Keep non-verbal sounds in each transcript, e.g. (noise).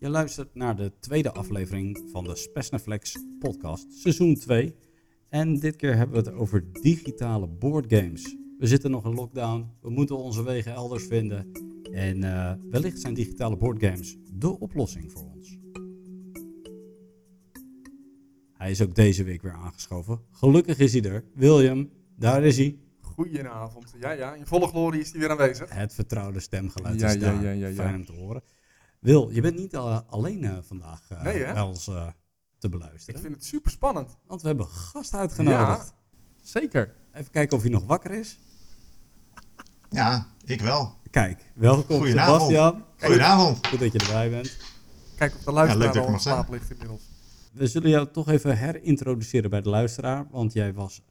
Je luistert naar de tweede aflevering van de Spesnaflex podcast, seizoen 2. En dit keer hebben we het over digitale boardgames. We zitten nog in lockdown, we moeten onze wegen elders vinden. En uh, wellicht zijn digitale boardgames de oplossing voor ons. Hij is ook deze week weer aangeschoven. Gelukkig is hij er. William, daar is hij. Goedenavond. Ja, ja, in volle glorie is hij weer aanwezig. Het vertrouwde stemgeluid ja, is daar. Ja, ja, Fijn om te horen. Wil, je bent niet uh, alleen uh, vandaag uh, nee, bij ons te beluisteren. Ik vind het super spannend. Want we hebben een gast uitgenodigd. Ja, zeker. Even kijken of hij nog wakker is. Ja, ik wel. Kijk, welkom Goedenavond. Sebastian. Goedenavond. Goed dat je erbij bent. Kijk of de luisteraar ja, al in slaap ligt inmiddels. We zullen jou toch even herintroduceren bij de luisteraar, want jij was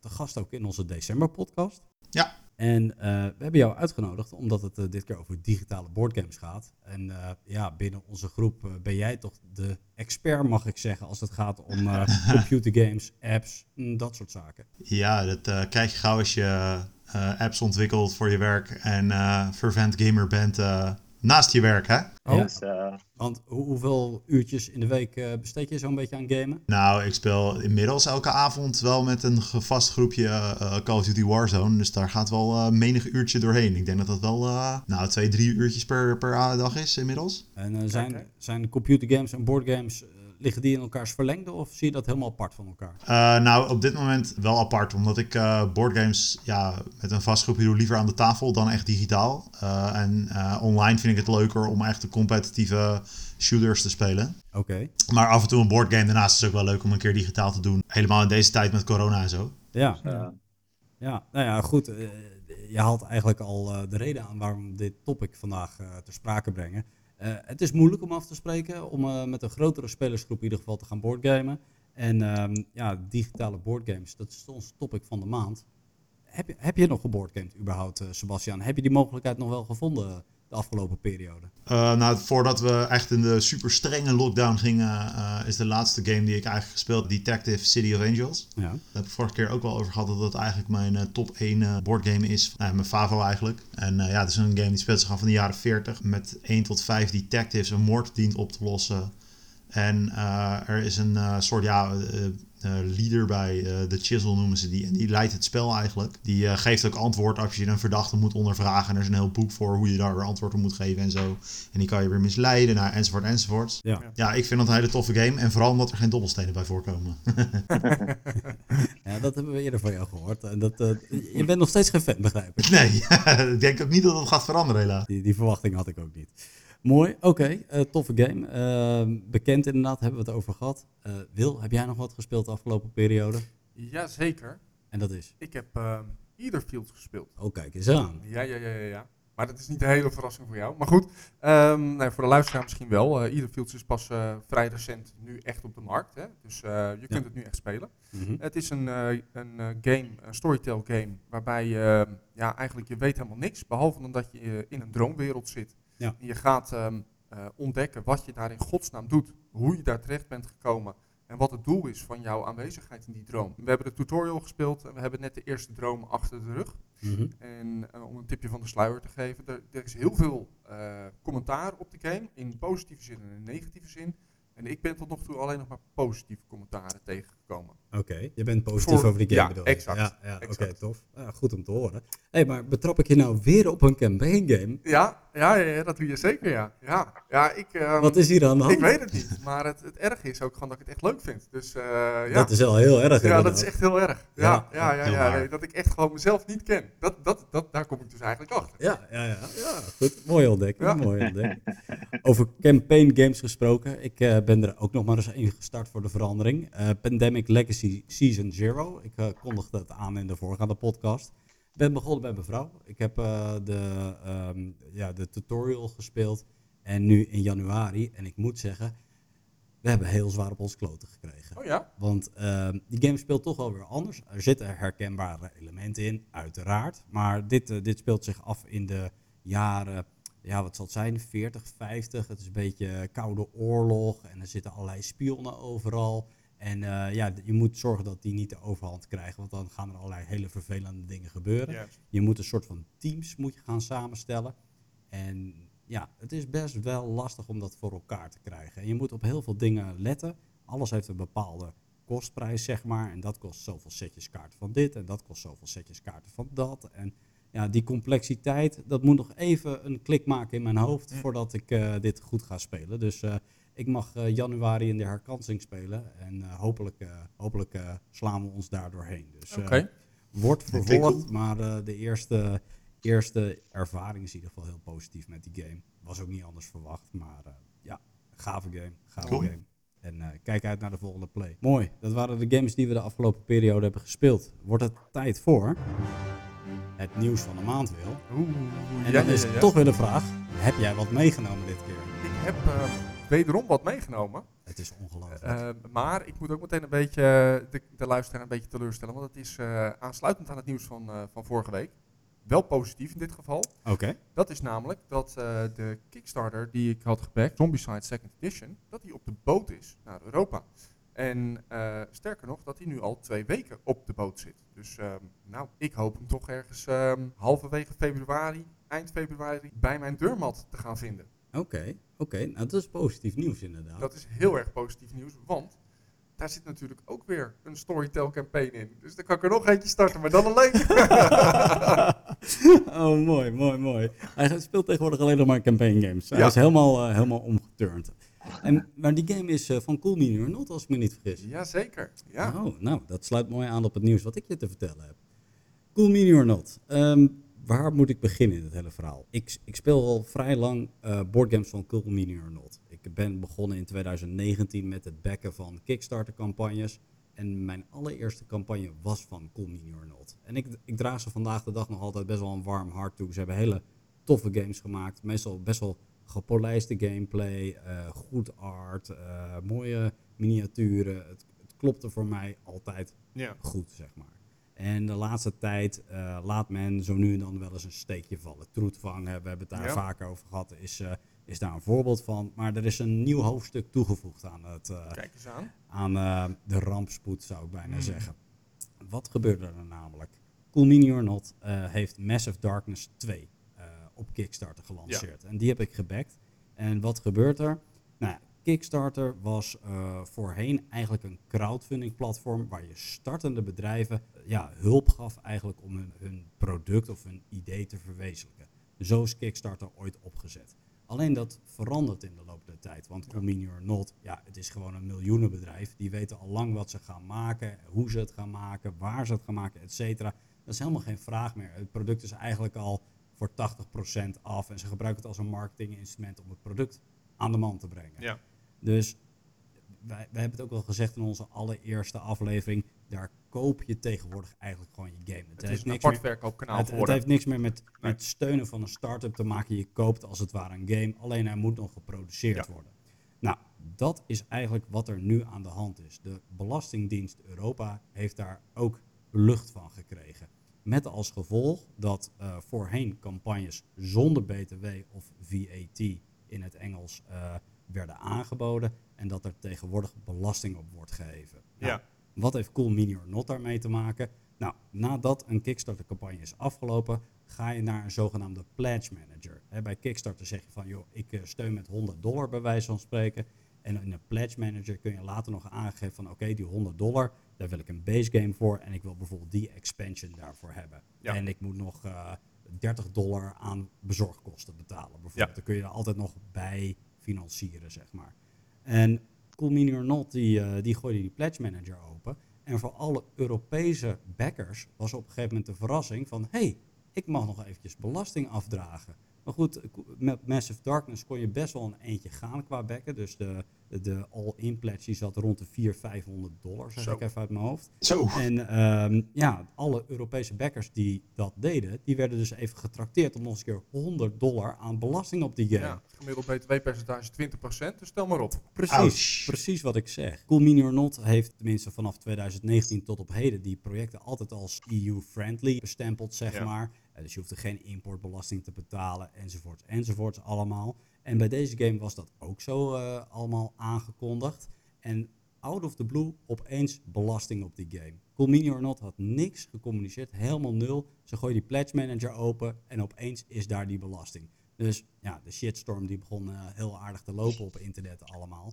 te gast ook in onze december podcast. Ja. En uh, we hebben jou uitgenodigd omdat het uh, dit keer over digitale boardgames gaat. En uh, ja, binnen onze groep ben jij toch de expert, mag ik zeggen, als het gaat om (laughs) computergames, apps, mm, dat soort zaken. Ja, dat krijg je gauw als je apps ontwikkelt voor je werk en fervent gamer bent naast je werk, hè? Oh. Dus, uh... Want hoeveel uurtjes in de week uh, besteed je zo'n beetje aan gamen? Nou, ik speel inmiddels elke avond wel met een vast groepje uh, Call of Duty Warzone. Dus daar gaat wel menig uurtje doorheen. Ik denk dat dat wel nou, twee, drie uurtjes per, per dag is inmiddels. En zijn, zijn computergames en boardgames liggen die in elkaars verlengde of zie je dat helemaal apart van elkaar? Uh, nou, op dit moment wel apart, omdat ik uh, boardgames ja, met een vast groepje doe liever aan de tafel dan echt digitaal. Uh, en online vind ik het leuker om echt de competitieve shooters te spelen. Oké. Maar af en toe een boardgame daarnaast is ook wel leuk om een keer digitaal te doen. Helemaal in deze tijd met corona en zo. Ja, ja. ja nou ja, goed. Je haalt eigenlijk al de reden aan waarom dit topic vandaag ter sprake brengen. Uh, het is moeilijk om af te spreken, om uh, met een grotere spelersgroep in ieder geval te gaan boardgamen. En um, ja, digitale boardgames, dat is ons topic van de maand. Heb je, heb je nog geboardgamed überhaupt, uh, Sebastian? Heb je die mogelijkheid nog wel gevonden de afgelopen periode? Uh, nou, voordat we echt in de super strenge lockdown gingen, uh, is de laatste game die ik eigenlijk gespeeld, Detective City of Angels. Ja. Daar heb ik vorige keer ook wel over gehad dat dat eigenlijk mijn uh, top 1 boardgame is. Nou, mijn favo eigenlijk. En ja, het is een game die speelt zich af van de jaren 40 met 1 tot 5 detectives een moord dient op te lossen. En er is een soort, ja leader bij, uh, de Chisel noemen ze die. En die leidt het spel eigenlijk. Die uh, geeft ook antwoord als je een verdachte moet ondervragen. En er is een heel boek voor hoe je daar weer antwoord op moet geven en zo. En die kan je weer misleiden, nou, enzovoort, enzovoort. Ja. ja, ik vind dat een hele toffe game. En vooral omdat er geen dobbelstenen bij voorkomen. (laughs) ja, dat hebben we eerder van jou gehoord. En dat, je bent nog steeds geen fan, begrijp ik. Nee, (laughs) ik denk ook niet dat het gaat veranderen helaas. Die, die verwachting had ik ook niet. Mooi, oké. Okay. Uh, toffe game. Uh, bekend inderdaad, hebben we het over gehad. Uh, Wil, heb jij nog wat gespeeld de afgelopen periode? Jazeker. En dat is? Ik heb uh, Etherfield gespeeld. Oh, kijk eens aan. Ja, ja, ja, ja. ja. Maar dat is niet een hele verrassing voor jou. Maar goed, um, nee, voor de luisteraar misschien wel. Uh, Etherfield is pas vrij recent nu echt op de markt. Hè? Dus je kunt het nu echt spelen. Mm -hmm. Het is een, een game, een storytell game, waarbij je ja, eigenlijk je weet helemaal niks. Behalve dat je in een droomwereld zit. Ja. Je gaat um, uh, ontdekken wat je daar in godsnaam doet, hoe je daar terecht bent gekomen en wat het doel is van jouw aanwezigheid in die droom. We hebben de tutorial gespeeld en we hebben net de eerste droom achter de rug. Mm -hmm. En uh, om een tipje van de sluier te geven, er, er is heel veel uh, commentaar op de game, in positieve zin en in negatieve zin. En ik ben tot nog toe alleen nog maar positieve commentaren tegengekomen. Oké, okay. je bent positief Voor, over die game ja, bedoel exact. Ja, ja oké, okay, tof. Ja, goed om te horen. Hé, hey, maar betrap ik je nou weer op een campaign game? Ja, ja, ja, dat doe je zeker, ja. ja, ja ik, um, Wat is hier aan de hand? Ik weet het niet, maar het, het erg is ook gewoon dat ik het echt leuk vind. Dus, uh, ja. Dat is wel heel erg. Ja, dat is echt heel erg. Ja, ja, ja, ja, ja, dat ik echt gewoon mezelf niet ken. Dat, dat, dat, daar kom ik dus eigenlijk achter. Ja, ja, ja. ja goed. Mooi ontdekking, mooi ontdekking. (laughs) Over campaign games gesproken, ik uh, ben er ook nog maar eens één gestart voor de verandering. Uh, Pandemic Legacy Season Zero. Ik uh, kondigde het aan in de voorgaande podcast. Ik ben begonnen bij mijn vrouw. Ik heb uh, de, um, ja, de tutorial gespeeld. En nu in januari. En ik moet zeggen, we hebben heel zwaar op ons kloten gekregen. Oh ja? Want uh, die game speelt toch wel weer anders. Er zitten herkenbare elementen in, uiteraard. Maar dit, uh, dit speelt zich af in de jaren, ja wat zal het zijn, 40, 50. Het is een beetje koude oorlog en er zitten allerlei spionnen overal. En uh, ja, je moet zorgen dat die niet de overhand krijgen, want dan gaan er allerlei hele vervelende dingen gebeuren. Yes. Je moet een soort van teams moet je gaan samenstellen. En ja, het is best wel lastig om dat voor elkaar te krijgen. En je moet op heel veel dingen letten. Alles heeft een bepaalde kostprijs, zeg maar. En dat kost zoveel setjes kaarten van dit. En dat kost zoveel setjes kaarten van dat. En ja, die complexiteit, dat moet nog even een klik maken in mijn hoofd voordat ik uh, dit goed ga spelen. Dus uh, ik mag uh, januari in de herkansing spelen. En hopelijk, hopelijk slaan we ons daar doorheen. Dus okay. wordt vervolgd, maar de eerste, eerste ervaring is in ieder geval heel positief met die game. Was ook niet anders verwacht, maar ja, gave game. Gave Cool. game. En uh, kijk uit naar de volgende play. Mooi, dat waren de games die we de afgelopen periode hebben gespeeld. Wordt het tijd voor het nieuws van de maand, Wil? Oeh, En ja, dan is ja, ja. toch weer de vraag, heb jij wat meegenomen dit keer? Ik heb eh, wederom wat meegenomen. Het is ongelooflijk. Eh, maar ik moet ook meteen een beetje de, de luisteraar een beetje teleurstellen. Want het is eh, aansluitend aan het nieuws van, eh, van vorige week. Wel positief in dit geval. Oké, Dat is namelijk dat eh, de Kickstarter die ik had gebackt, Zombicide Second Edition, dat die op de boot is naar Europa. En eh, sterker nog, dat hij nu al twee weken op de boot zit. Dus ehm, nou, ik hoop hem toch ergens ehm, halverwege februari, eind februari, bij mijn deurmat te gaan vinden. Oké, oké. Nou, dat is positief nieuws inderdaad. Dat is heel erg positief nieuws, want daar zit natuurlijk ook weer een Storytel campaign in. Dus dan kan ik er nog eentje starten, maar dan alleen. (laughs) oh, mooi, mooi, mooi. Hij speelt tegenwoordig alleen nog maar campaign games. Hij Ja. is helemaal, eh, helemaal omgeturnd. En, maar die game is eh, van Cool Mini or Not, als ik me niet vergis. Jazeker, ja. Oh, nou, dat sluit mooi aan op het nieuws wat ik je te vertellen heb. Cool Mini or Not. Waar moet ik beginnen in het hele verhaal? Ik, ik speel al vrij lang eh boardgames van Cool Mini or Not. Ik ben begonnen in 2019 met het backen van Kickstarter-campagnes. En mijn allereerste campagne was van Cool Mini or Not. En ik, ik draag ze vandaag de dag nog altijd best wel een warm hart toe. Ze hebben hele toffe games gemaakt. Meestal best wel gepolijste gameplay, eh, goed art, eh, mooie miniaturen. Het, het klopte voor mij altijd ja. goed, zeg maar. En de laatste tijd eh, laat men zo nu en dan wel eens een steekje vallen. Troetvang, hè, we hebben het daar Ja. vaker over gehad, is, eh, is daar een voorbeeld van. Maar er is een nieuw hoofdstuk toegevoegd aan, het, eh, Kijk eens aan. aan de rampspoed, zou ik bijna Hmm. zeggen. Wat gebeurde er namelijk? Cool Mini or Not heeft Massive Darkness 2 eh, op Kickstarter gelanceerd. En die heb ik gebackt. En wat gebeurt er? Nou, ja, Kickstarter was eh, voorheen eigenlijk een crowdfunding platform waar je startende bedrijven eh, ja, hulp gaf eigenlijk om hun, hun product of hun idee te verwezenlijken. Zo is Kickstarter ooit opgezet. Alleen dat verandert in de loop der tijd. Want Mini or Not, ja, het is gewoon een miljoenenbedrijf. Die weten al lang wat ze gaan maken, hoe ze het gaan maken, waar ze het gaan maken, et cetera. Dat is helemaal geen vraag meer. Het product is eigenlijk al voor 80% af. En ze gebruiken het als een marketinginstrument om het product aan de man te brengen. Ja. Dus wij, wij hebben het ook al gezegd in onze allereerste aflevering. Daar koop je tegenwoordig eigenlijk gewoon je game. Het is heeft een niks apart meer- verkoopkanaal het, het heeft niks meer met, Nee. met steunen van een start-up te maken. Je koopt als het ware een game, alleen hij moet nog geproduceerd Ja. worden. Nou, dat is eigenlijk wat er nu aan de hand is. De Belastingdienst Europa heeft daar ook lucht van gekregen. Met als gevolg dat eh, voorheen campagnes zonder BTW of VAT in het Engels eh, werden aangeboden en dat er tegenwoordig belasting op wordt geheven. Nou, Ja. wat heeft Cool Mini or Not daarmee te maken? Nou, nadat een Kickstarter-campagne is afgelopen, ga je naar een zogenaamde pledge manager. Hè, bij Kickstarter zeg je van, joh, ik eh, steun met 100 dollar bij wijze van spreken. En in een pledge manager kun je later nog aangeven van, oké, die 100 dollar, daar wil ik een base game voor en ik wil bijvoorbeeld die expansion daarvoor hebben. Ja. En ik moet nog eh 30 dollar aan bezorgkosten betalen. Bijvoorbeeld. Ja. Dan kun je er altijd nog bij financieren, zeg maar. En Cool or Not, die, eh, die gooide die pledge manager open. En voor alle Europese backers was op een gegeven moment de verrassing van... hey, ik mag nog eventjes belasting afdragen. Maar goed, met Massive Darkness kon je best wel een eentje gaan qua backen. Dus de, de all-in pledge die zat rond de 400, 500 dollar, zeg Zo. ik even uit mijn hoofd. Zo. En ehm, ja, alle Europese backers die dat deden, die werden dus even getrakteerd om nog eens een keer 100 dollar aan belasting op die game. Ja, gemiddeld btw-percentage 20%, dus stel maar op. Precies, Ouch. precies wat ik zeg. Cool Mini or Not heeft tenminste vanaf 2019 tot op heden die projecten altijd als EU-friendly bestempeld, zeg Ja. maar. Eh, dus je hoeft er geen importbelasting te betalen, enzovoorts, enzovoorts allemaal. En bij deze game was dat ook zo eh, allemaal aangekondigd. En out of the blue opeens belasting op die game. Cool or Not had niks gecommuniceerd, helemaal nul. Ze gooien die pledge manager open en opeens is daar die belasting. Dus ja, de shitstorm die begon heel aardig te lopen op internet allemaal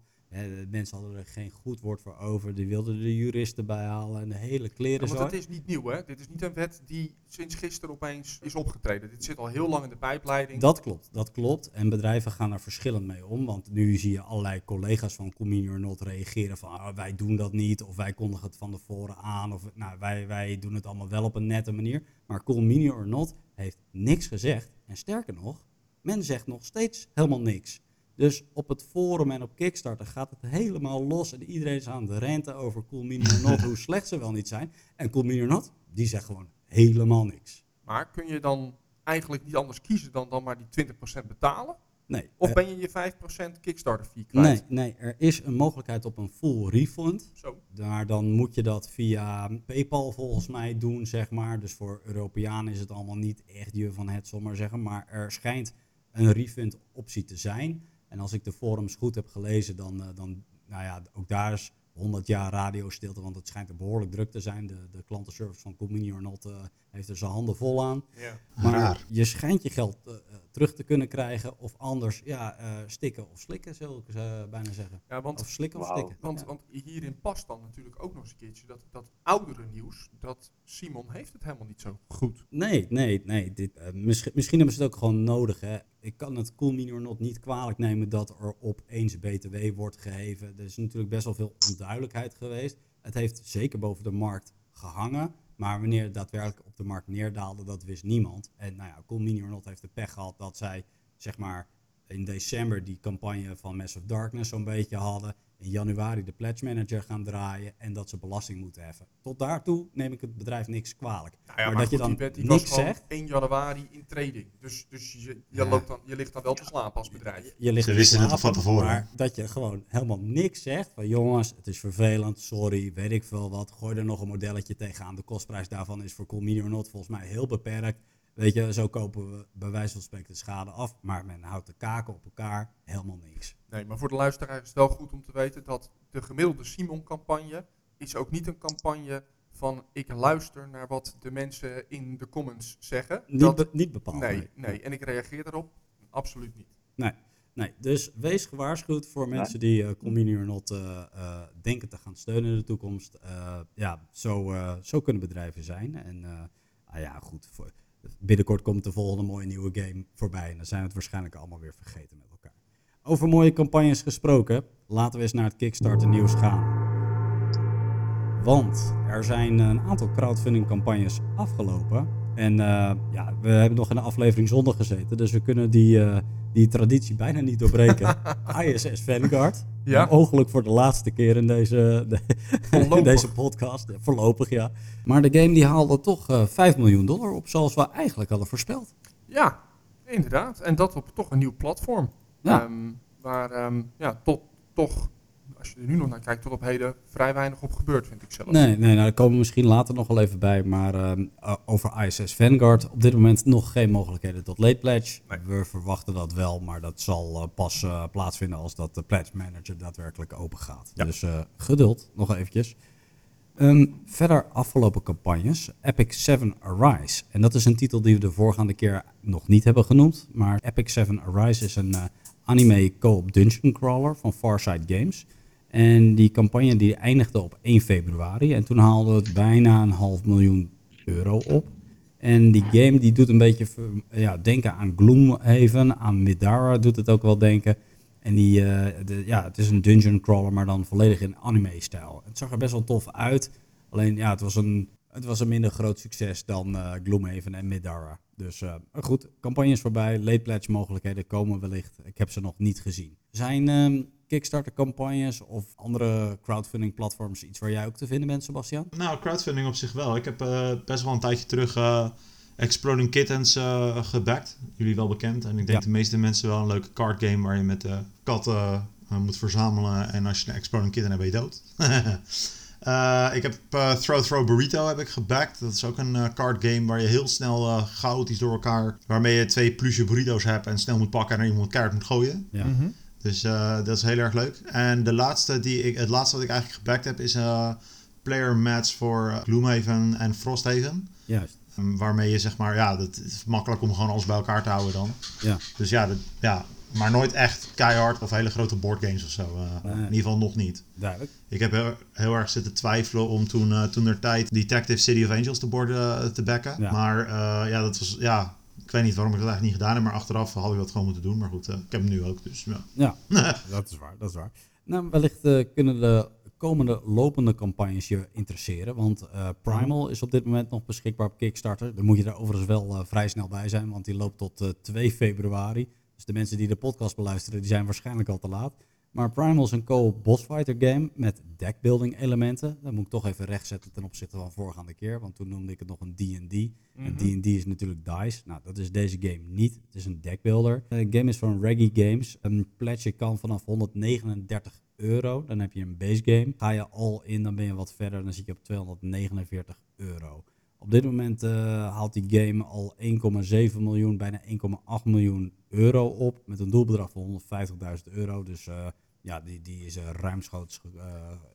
mensen hadden er geen goed woord voor over. Die wilden de juristen bijhalen en de hele kleren. Ja, want het is niet nieuw, hè? Dit is niet een wet die sinds gisteren opeens is opgetreden. Dit zit al heel lang in de pijpleiding. Dat klopt, dat klopt. En bedrijven gaan er verschillend mee om. Want nu zie je allerlei collega's van Community or Not reageren van ah, wij doen dat niet. Of wij kondigen het van tevoren aan. Of nou, wij, wij doen het allemaal wel op een nette manier. Maar Community or Not heeft niks gezegd. En sterker nog, men zegt nog steeds helemaal niks. Dus op het forum en op Kickstarter gaat het helemaal los. En iedereen is aan de rente over Cool Mini or (laughs) Not, hoe slecht ze wel niet zijn. En Cool Mini or Not, die zegt gewoon helemaal niks. Maar kun je dan eigenlijk niet anders kiezen dan, dan maar die 20% betalen? Nee. Of eh, ben je je 5% Kickstarter fee kwijt? Nee, nee, er is een mogelijkheid op een full refund. Zo. Daar dan moet je dat via PayPal volgens mij doen, zeg maar. Dus voor Europeanen is het allemaal niet echt je van het, zomaar zeggen. Maar er schijnt een refund optie te zijn. En als ik de forums goed heb gelezen, dan, uh, dan nou ja, ook daar is 100 jaar radiostilte, want het schijnt er behoorlijk druk te zijn. De, de klantenservice van Comini or Not uh, heeft er zijn handen vol aan. Ja. Maar je schijnt je geld uh, terug te kunnen krijgen of anders ja, stikken of slikken, zou ik bijna zeggen. Ja, want, of slikken of stikken. Want, ja. want hierin past dan natuurlijk ook nog eens een keertje dat, dat oudere nieuws, dat Simon heeft het helemaal niet zo goed. Nee, nee, nee. Dit, misschien, misschien hebben ze het ook gewoon nodig. Hè ik kan het Cool Mini or Not niet kwalijk nemen dat er opeens BTW wordt geheven. Er is natuurlijk best wel veel onduidelijkheid geweest. Het heeft zeker boven de markt gehangen. Maar wanneer het daadwerkelijk op de markt neerdaalde, dat wist niemand. En nou ja, Cool Not heeft de pech gehad dat zij zeg maar in december die campagne van Mass of Darkness zo'n beetje hadden in januari de pledge manager gaan draaien en dat ze belasting moeten heffen. Tot daartoe neem ik het bedrijf niks kwalijk. Nou maar, dat je dan die niks zegt. 1 januari in trading. Dus, dus je, je, loopt dan, je ligt dan wel te slapen als bedrijf. Je, je ligt ze wisten het van tevoren. Maar dat je gewoon helemaal niks zegt van jongens, het is vervelend, sorry, weet ik veel wat. Gooi er nog een modelletje tegenaan. De kostprijs daarvan is voor Cool or Not volgens mij heel beperkt. Weet je, zo kopen we bij wijze van spreken de schade af. Maar men houdt de kaken op elkaar helemaal niks. Nee, maar voor de luisteraar is het wel goed om te weten dat de gemiddelde Simon-campagne is ook niet een campagne van ik luister naar wat de mensen in de comments zeggen. Niet, dat, niet bepaald. Nee, nee, en ik reageer daarop absoluut niet. Nee, nee. dus wees gewaarschuwd voor mensen die uh, Community or Not uh, uh, denken te gaan steunen in de toekomst. ja, zo, zo kunnen bedrijven zijn. En ah ja, goed, voor, binnenkort komt de volgende mooie nieuwe game voorbij. En dan zijn we het waarschijnlijk allemaal weer vergeten met elkaar. Over mooie campagnes gesproken, laten we eens naar het Kickstarter nieuws gaan. Want er zijn een aantal crowdfunding campagnes afgelopen. En uh, ja, we hebben nog in de aflevering zondag gezeten, dus we kunnen die, uh, die traditie bijna niet doorbreken. (laughs) ISS Vanguard. Ja. Mogelijk voor de laatste keer in deze, de, (laughs) in deze podcast. Voorlopig, ja. Maar de game die haalde toch uh, 5 miljoen dollar op, zoals we eigenlijk hadden voorspeld. Ja, inderdaad. En dat op toch een nieuw platform. Ja. Um, waar um, ja, tot, toch als je er nu nog naar kijkt, tot op heden vrij weinig op gebeurd, vind ik zelf. Nee, nee nou, daar komen we misschien later nog wel even bij. Maar uh, over ISS Vanguard, op dit moment nog geen mogelijkheden tot late pledge. Nee. We verwachten dat wel, maar dat zal uh, pas uh, plaatsvinden als dat de pledge manager daadwerkelijk open gaat. Ja. Dus geduld, nog eventjes. Um, verder afgelopen campagnes, Epic 7 Arise. En dat is een titel die we de voorgaande keer nog niet hebben genoemd. Maar Epic 7 Arise is een anime co-op dungeon crawler van Farside Games. En die campagne die eindigde op 1 februari. En toen haalde het bijna een half miljoen euro op. En die game die doet een beetje ja, denken aan Gloomhaven, aan Midara doet het ook wel denken. En die, uh, de, ja, het is een dungeon crawler, maar dan volledig in anime-stijl. Het zag er best wel tof uit. Alleen ja, het was een, het was een minder groot succes dan uh, Gloomhaven en Midara. Dus uh, goed, campagne is voorbij. Late pledge mogelijkheden komen wellicht. Ik heb ze nog niet gezien. Zijn uh, Kickstarter campagnes of andere crowdfunding platforms iets waar jij ook te vinden bent, Sebastian? Nou, crowdfunding op zich wel. Ik heb uh, best wel een tijdje terug uh, Exploding Kittens uh, gebackt. Jullie wel bekend. En ik denk Ja. de meeste mensen wel een leuke card game waar je met de katten moet verzamelen. En als je een Exploding Kitten hebt, ben je dood. Uh, (laughs) ik heb uh, Throw Throw Burrito heb ik gebackt. Dat is ook een uh, card game waar je heel snel chaotisch door elkaar... waarmee je twee plusje burrito's hebt en snel moet pakken en er iemand kaart moet gooien. Ja. Mhm. Dus dat is heel erg leuk. En de laatste die ik, het laatste wat ik eigenlijk gebackt heb is Player Mats voor Gloomhaven en Frosthaven. Juist. Um, waarmee je zeg maar, ja, het is makkelijk om gewoon alles bij elkaar te houden dan. Ja. Dus ja, dat, ja, maar nooit echt keihard of hele grote boardgames of zo. Uh, In ieder geval nog niet. Duidelijk. Ik heb heel, heel erg zitten twijfelen om toen, uh, toen er tijd Detective City of Angels te borden te bekken. Ja. Maar ja, dat was, ja, ik weet niet waarom ik dat eigenlijk niet gedaan heb, maar achteraf had ik dat gewoon moeten doen. Maar goed, ik heb hem nu ook, dus ja. Ja, (laughs) dat is waar, dat is waar. Nou, wellicht kunnen de komende lopende campagnes je interesseren. Want uh, Primal is op dit moment nog beschikbaar op Kickstarter. Daar moet je er overigens wel vrij snel bij zijn, want die loopt tot uh, 2 februari. Dus de mensen die de podcast beluisteren, die zijn waarschijnlijk al te laat. Maar Primal is een co-op bossfighter game met deckbuilding elementen. Dat moet ik toch even rechtzetten ten opzichte van vorige keer, want toen noemde ik het nog een D&D. En D&D mhm. is natuurlijk DICE. Nou, dat is deze game niet. Het is een deckbuilder. De game is van Reggie Games. Een pledge kan vanaf 139 euro. Dan heb je een base game. Ga je al in, dan ben je wat verder. Dan zit je op 249 euro. Op dit moment uh, haalt die game al 1,7 miljoen, bijna 1,8 miljoen euro op. Met een doelbedrag van 150.000 euro. Dus uh, ja, die, die is uh, ruimschoots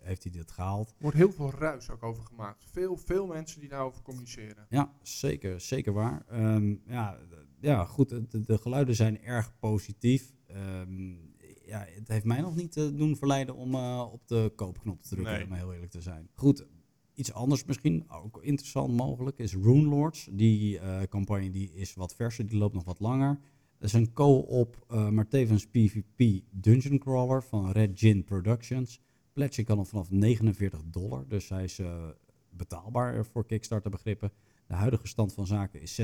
heeft hij dit gehaald. Er wordt heel veel ruis ook over gemaakt. Veel, veel mensen die daarover communiceren. Ja, zeker, zeker waar. Um, ja, ja, goed, de, de, geluiden zijn erg positief. Um, ja, het heeft mij nog niet doen verleiden om uh, op de koopknop te drukken, nee. om heel eerlijk te zijn. Goed, iets anders misschien, ook interessant mogelijk, is Rune Lords. Die uh, campagne die is wat verser, die loopt nog wat langer. Dat is een co-op, maar tevens PvP dungeon crawler van Red Gin Productions. Pledge kan al vanaf 49 dollar, dus hij is betaalbaar voor Kickstarter begrippen. De huidige stand van zaken is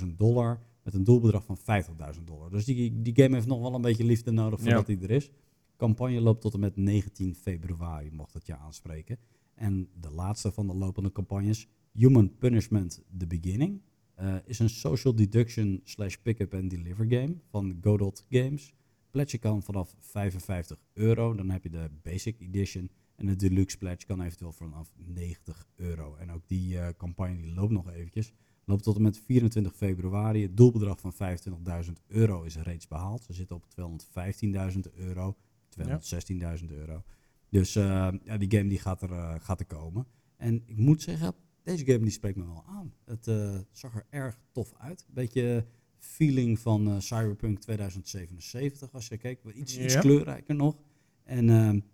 26.000 dollar met een doelbedrag van 50.000 dollar. Dus die, die game heeft nog wel een beetje liefde nodig voordat hij er is. Campagne loopt tot en met 19 februari, mocht het je aanspreken. En de laatste van de lopende campagnes, Human Punishment The Beginning, uh, is een social deduction slash pick-up and deliver game van Godot Games. Pledge kan vanaf 55 euro, dan heb je de Basic Edition. En de Deluxe Pledge kan eventueel vanaf 90 euro. En ook die uh, campagne die loopt nog eventjes. Loopt tot en met 24 februari. Het doelbedrag van 25.000 euro is reeds behaald. We zitten op 215.000 euro, 216.000 euro. Dus uh, ja, die game die gaat, er, uh, gaat er komen. En ik moet zeggen, deze game die spreekt me wel aan. Het uh, zag er erg tof uit. Beetje feeling van Cyberpunk 2077 als je kijkt. Iets, iets kleurrijker nog. En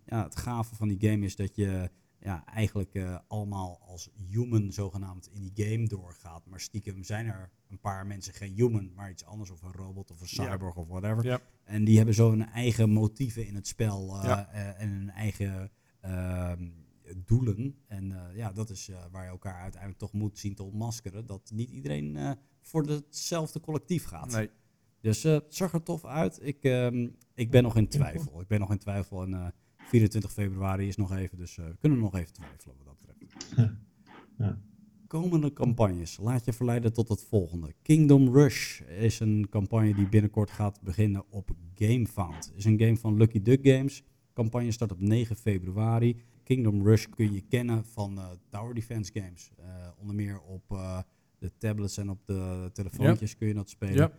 ja, het gave van die game is dat je ja, eigenlijk uh, allemaal als human zogenaamd in die game doorgaat. Maar stiekem zijn er een paar mensen geen human, maar iets anders of een robot of een cyborg of whatever. Ja. En die hebben zo hun eigen motieven in het spel uh, ja. uh, en hun eigen ehm, doelen. En ja, dat is waar je elkaar uiteindelijk toch moet zien te ontmaskeren. Dat niet iedereen voor hetzelfde collectief gaat. Nee. Dus het zag er tof uit. Ik, ehm, ik ben nog in twijfel. Ik ben nog in twijfel en 24 februari is nog even, dus uh, we kunnen nog even twijfelen wat dat betreft. Ja. Komende campagnes. Laat je verleiden tot het volgende. Kingdom Rush is een campagne die binnenkort gaat beginnen op GameFound. is een game van Lucky Duck Games. campagne start op 9 februari. Kingdom Rush kun je kennen van uh, Tower Defense games. Uh, onder meer op de tablets en op de telefoontjes kun je dat spelen.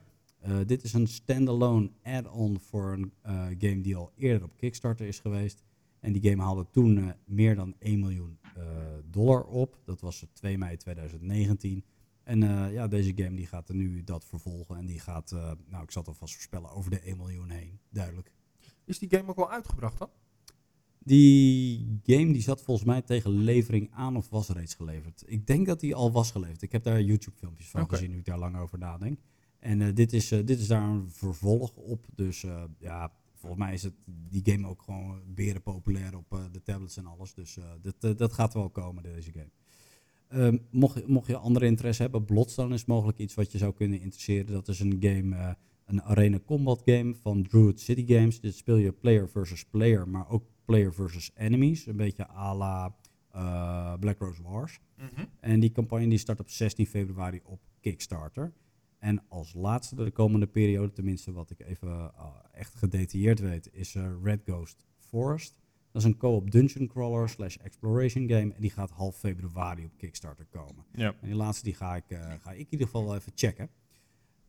Uh, dit is een standalone add-on voor een uh, game die al eerder op Kickstarter is geweest. En die game haalde toen uh, meer dan 1 miljoen dollar op. Dat was 2 mei 2019. En ja, deze game die gaat er nu dat vervolgen. En die gaat, nou ik zal het alvast voorspellen, over de 1 miljoen heen. Duidelijk. Is die game ook al uitgebracht dan? Die game die zat volgens mij tegen levering aan of was reeds geleverd. Ik denk dat die al was geleverd. Ik heb daar YouTube filmpjes van okay. gezien, nu ik daar lang over nadenk. En uh, dit, is, uh, dit is daar een vervolg op. Dus uh, ja, volgens mij is het, die game ook gewoon beren populair op de tablets en alles. Dus dat, dat gaat wel komen, deze game. Um, mocht, mocht je andere interesse hebben, Bloodstone is mogelijk iets wat je zou kunnen interesseren. Dat is een game, een arena combat game van Druid City Games. Dit speel je player versus player, maar ook player versus enemies. Een beetje à la Black Rose Wars. Mm -hmm. En die campagne die start op 16 februari op Kickstarter. En als laatste de komende periode, tenminste wat ik even uh, echt gedetailleerd weet, is uh, Red Ghost Forest. Dat is een co-op dungeon crawler slash exploration game. En die gaat half februari op Kickstarter komen. Ja. En die laatste die ga ik, uh, ga ik in ieder geval wel even checken.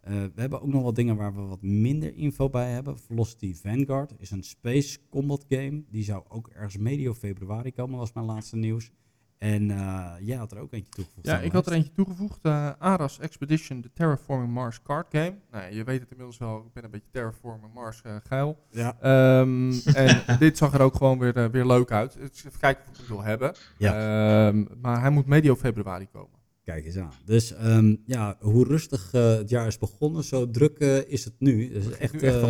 we hebben ook nog wat dingen waar we wat minder info bij hebben. Velocity Vanguard is een space combat game. Die zou ook ergens medio februari komen, was mijn laatste nieuws. En uh, jij had er ook eentje toegevoegd. Ja, ik had er eentje toegevoegd. Uh, Aras Expedition, de Terraforming Mars card game. Nou, je weet het inmiddels wel, ik ben een beetje Terraforming Mars uh, geil. Ja. Um, (laughs) en dit zag er ook gewoon weer, weer leuk uit. Even kijken of ik het wil hebben. Ja. Um, maar hij moet medio februari komen. Kijk eens aan. Dus um, ja, hoe rustig het jaar is begonnen, zo druk is het nu. Het is echt, nu echt